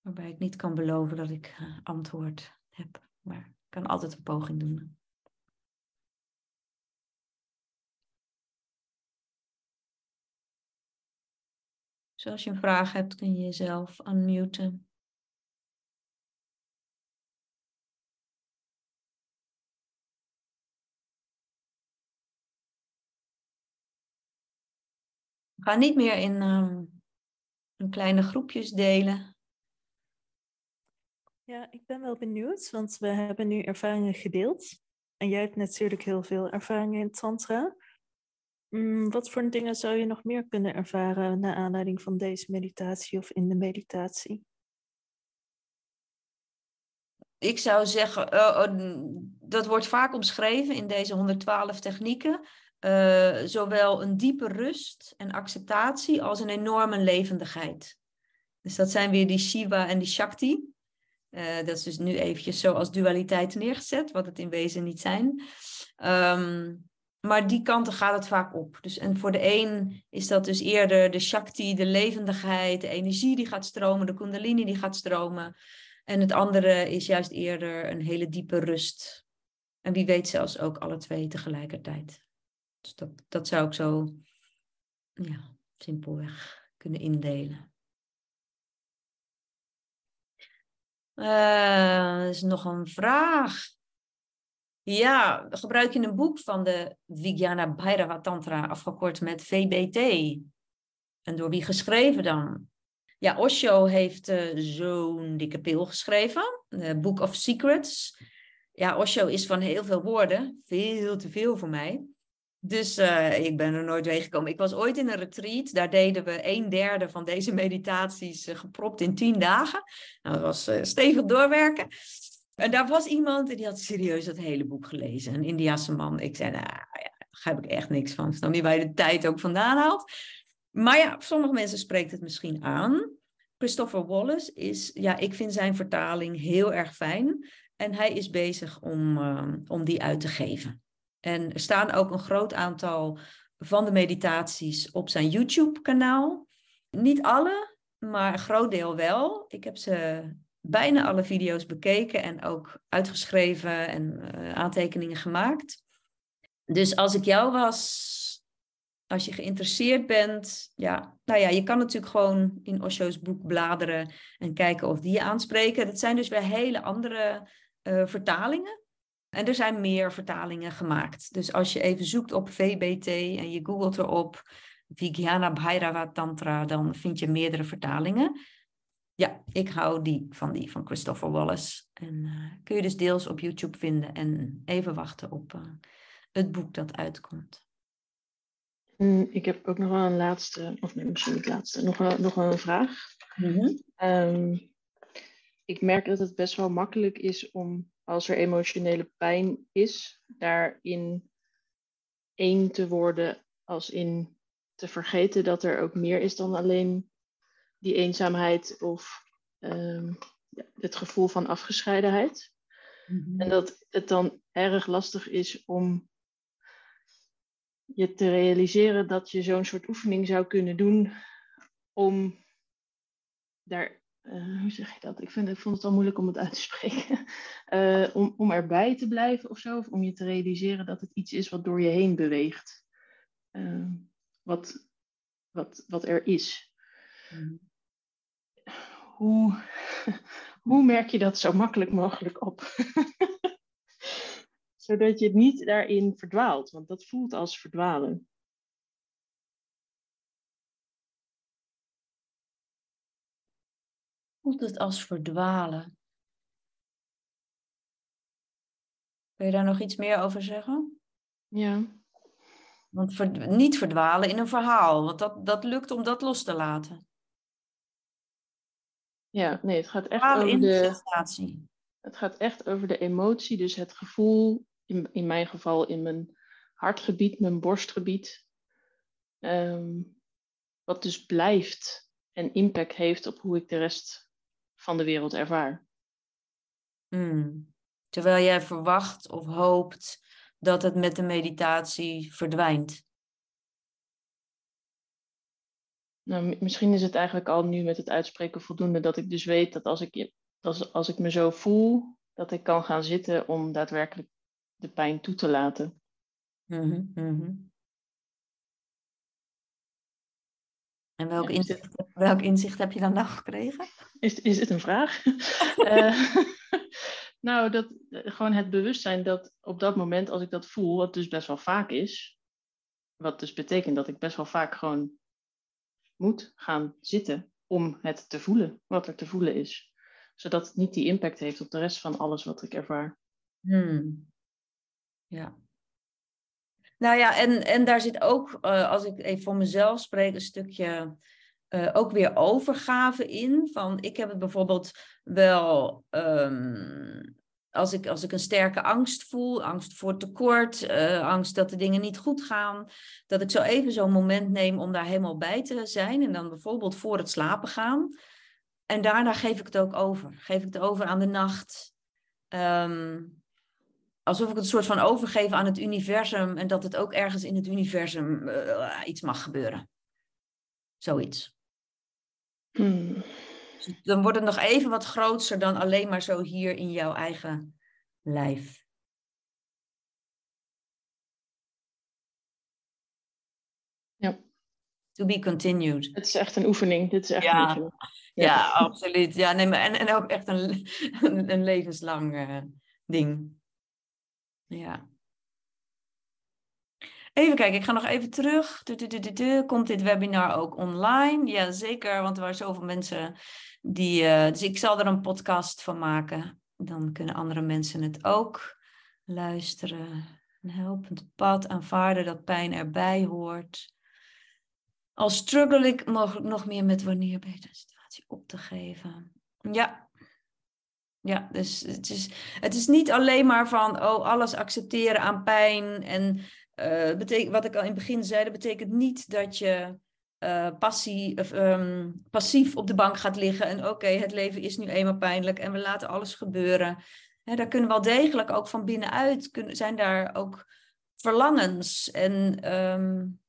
waarbij ik niet kan beloven dat ik eh, antwoord heb, maar ik kan altijd een poging doen. Als je een vraag hebt, kun je jezelf unmuten. Ga niet meer in, um, in kleine groepjes delen. Ja, ik ben wel benieuwd, want we hebben nu ervaringen gedeeld. En jij hebt natuurlijk heel veel ervaringen in Tantra. Mm, wat voor dingen zou je nog meer kunnen ervaren naar aanleiding van deze meditatie of in de meditatie? Ik zou zeggen, uh, uh, dat wordt vaak omschreven in deze 112 technieken. Uh, zowel een diepe rust en acceptatie als een enorme levendigheid. Dus dat zijn weer die Shiva en die Shakti. Uh, dat is dus nu eventjes zo als dualiteit neergezet, wat het in wezen niet zijn. Um, maar die kanten gaat het vaak op. Dus, en voor de een is dat dus eerder de Shakti, de levendigheid, de energie die gaat stromen, de Kundalini die gaat stromen. En het andere is juist eerder een hele diepe rust. En wie weet zelfs ook alle twee tegelijkertijd. Dus dat, dat zou ik zo ja, simpelweg kunnen indelen. Uh, er is nog een vraag. Ja, gebruik je een boek van de Vijnana Bhairava Tantra, afgekort met VBT. En door wie geschreven dan? Ja, Osho heeft uh, zo'n dikke pil geschreven, uh, Book of Secrets. Ja, Osho is van heel veel woorden, veel te veel voor mij. Dus uh, ik ben er nooit mee gekomen. Ik was ooit in een retreat. Daar deden we een derde van deze [laughs] meditaties gepropt in tien dagen. Nou, dat was stevig doorwerken. En daar was iemand en die had serieus dat hele boek gelezen. Een Indiase man. Ik zei, nou ja, daar heb ik echt niks van. Snap niet waar je de tijd ook vandaan haalt. Maar ja, sommige mensen spreekt het misschien aan. Christopher Wallace is, ja, ik vind zijn vertaling heel erg fijn. En hij is bezig om, om die uit te geven. En er staan ook een groot aantal van de meditaties op zijn YouTube-kanaal. Niet alle, maar een groot deel wel. Ik heb ze bijna alle video's bekeken en ook uitgeschreven en uh, aantekeningen gemaakt. Dus als ik jou was, als je geïnteresseerd bent, ja, nou ja, je kan natuurlijk gewoon in Osho's boek bladeren en kijken of die je aanspreken. Dat zijn dus weer hele andere uh, vertalingen. En er zijn meer vertalingen gemaakt. Dus als je even zoekt op VBT en je googelt erop Vijnana Bhairava Tantra, dan vind je meerdere vertalingen. Ja, ik hou die van die van Christopher Wallace. En uh, kun je dus deels op YouTube vinden en even wachten op uh, het boek dat uitkomt. Mm, ik heb ook nog wel een laatste, of nee, misschien niet laatste, nog een, nog een vraag. Mm -hmm. um, ik merk dat het best wel makkelijk is om als er emotionele pijn is, daarin één te worden, als in te vergeten dat er ook meer is dan alleen die eenzaamheid of um, het gevoel van afgescheidenheid. Mm-hmm. En dat het dan erg lastig is om je te realiseren dat je zo'n soort oefening zou kunnen doen om daar uh, hoe zeg je dat? Ik, vind, ik vond het al moeilijk om het uit te spreken. Uh, [laughs] om, om erbij te blijven of zo. Of om je te realiseren dat het iets is wat door je heen beweegt. Uh, wat, wat, wat er is. Mm. Hoe, [laughs] hoe merk je dat zo makkelijk mogelijk op? [laughs] Zodat je het niet daarin verdwaalt. Want dat voelt als verdwalen. voelt het als verdwalen. Kun je daar nog iets meer over zeggen? Ja. Want niet verdwalen in een verhaal, want dat, dat lukt om dat los te laten. Ja, nee, het gaat echt over de. Het gaat echt over de emotie, dus het gevoel, in, in mijn geval in mijn hartgebied, mijn borstgebied, um, wat dus blijft en impact heeft op hoe ik de rest van de wereld ervaar. Hmm. Terwijl jij verwacht of hoopt dat het met de meditatie verdwijnt. Nou, misschien is het eigenlijk al nu met het uitspreken voldoende dat ik dus weet dat als ik, als, als ik me zo voel, dat ik kan gaan zitten om daadwerkelijk de pijn toe te laten. Mm -hmm. En welk, inzicht, welk inzicht heb je dan nou gekregen? Is, is het een vraag? uh, [laughs] [laughs] nou, dat, gewoon het bewustzijn dat op dat moment, als ik dat voel, wat dus best wel vaak is, wat dus betekent dat ik best wel vaak gewoon moet gaan zitten om het te voelen, wat er te voelen is. Zodat het niet die impact heeft op de rest van alles wat ik ervaar. Hmm. Ja. Nou ja, en, en daar zit ook, uh, als ik even voor mezelf spreek, een stukje uh, ook weer overgave in. Van ik heb het bijvoorbeeld wel. Um, als ik, als ik een sterke angst voel, angst voor tekort, uh, angst dat de dingen niet goed gaan, dat ik zo even zo'n moment neem om daar helemaal bij te zijn. En dan bijvoorbeeld voor het slapen gaan. En daarna geef ik het ook over. Geef ik het over aan de nacht. Um, alsof ik het soort van overgeef aan het universum en dat het ook ergens in het universum uh, iets mag gebeuren. Zoiets. Hmm. Dus dan wordt het nog even wat groter dan alleen maar zo hier in jouw eigen lijf. Ja. To be continued. Het is echt een oefening. Dit is echt ja. een oefening. Ja, ja absoluut. Ja, nee, maar en, en ook echt een, [laughs] een, levenslang uh, ding. Ja. Even kijken, ik ga nog even terug. Komt dit webinar ook online? Ja, zeker, want er waren zoveel mensen die. Uh, dus ik zal er een podcast van maken. Dan kunnen andere mensen het ook luisteren. Een helpend pad, aanvaarden dat pijn erbij hoort. Al struggle ik mogelijk nog meer met wanneer beter situatie op te geven. Ja, ja, dus het is, het is niet alleen maar van oh, alles accepteren aan pijn. En betekent, wat ik al in het begin zei, dat betekent niet dat je of, um, passief op de bank gaat liggen. En oké, het leven is nu eenmaal pijnlijk en we laten alles gebeuren. Daar kunnen wel degelijk ook van binnenuit, zijn daar ook verlangens. En um,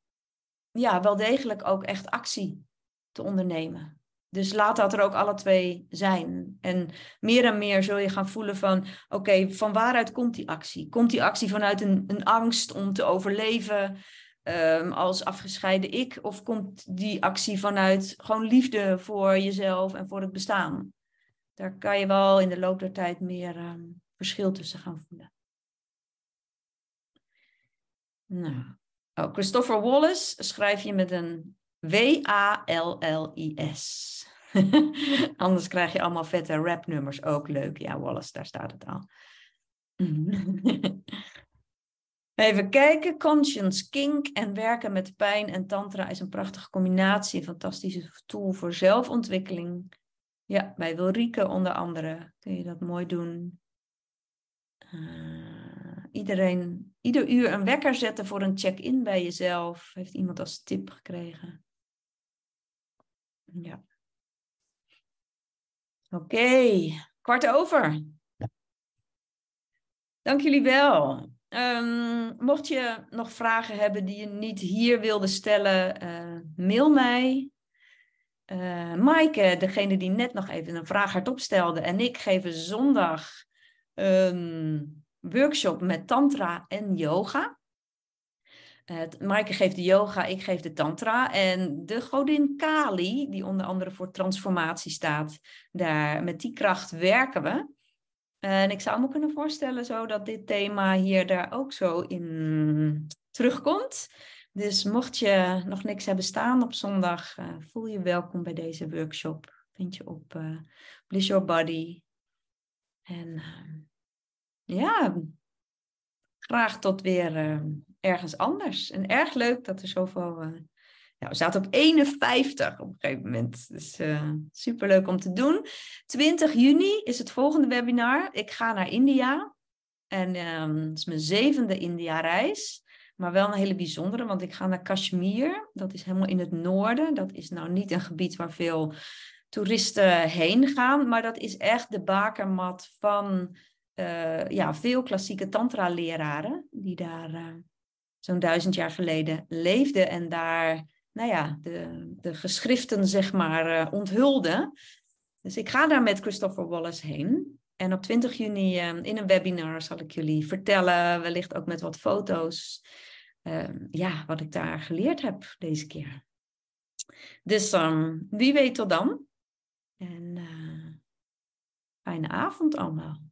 ja, wel degelijk ook echt actie te ondernemen. Dus laat dat er ook alle twee zijn. En meer en meer zul je gaan voelen van, oké, van waaruit komt die actie? Komt die actie vanuit een, een angst om te overleven um, als afgescheiden ik? Of komt die actie vanuit gewoon liefde voor jezelf en voor het bestaan? Daar kan je wel in de loop der tijd meer um, verschil tussen gaan voelen. Nou, oh, Christopher Wallace schrijf je met een W-A-L-L-I-S. [laughs] Anders krijg je allemaal vette rapnummers. Ook leuk. Ja, Wallace, daar staat het al. [laughs] Even kijken. Conscience Kink en werken met pijn en tantra is een prachtige combinatie. Een fantastische tool voor zelfontwikkeling. Ja, bij Wilrieke onder andere kun je dat mooi doen. Uh, iedereen, ieder uur een wekker zetten voor een check-in bij jezelf. Heeft iemand als tip gekregen. Ja. Oké, kwart over. Dank jullie wel. Um, mocht je nog vragen hebben die je niet hier wilde stellen, uh, mail mij. Uh, Maaike, degene die net nog even een vraag hardop stelde, en ik geven zondag een workshop met tantra en yoga. Uh, Maaike geeft de yoga, ik geef de tantra. En de godin Kali, die onder andere voor transformatie staat, daar, met die kracht werken we. En ik zou me kunnen voorstellen zo dat dit thema hier daar ook zo in terugkomt. Dus mocht je nog niks hebben staan op zondag, uh, voel je welkom bij deze workshop. Vind je op uh, Bliss Your Body. En uh, ja, graag tot weer ergens anders. En erg leuk dat er zoveel. Uh, ja, we zaten op 51 op een gegeven moment. Dus uh, superleuk om te doen. 20 juni is het volgende webinar. Ik ga naar India. En um, het is mijn zevende India-reis. Maar wel een hele bijzondere, want ik ga naar Kashmir. Dat is helemaal in het noorden. Dat is nou niet een gebied waar veel toeristen heen gaan. Maar dat is echt de bakermat van uh, ja, veel klassieke tantra-leraren die daar zo'n duizend jaar geleden leefden en daar nou ja, de, de geschriften zeg maar uh, onthulden. Dus ik ga daar met Christopher Wallace heen. En op 20 juni in een webinar zal ik jullie vertellen, wellicht ook met wat foto's, ja, wat ik daar geleerd heb deze keer. Dus um, wie weet tot dan. En fijne avond allemaal.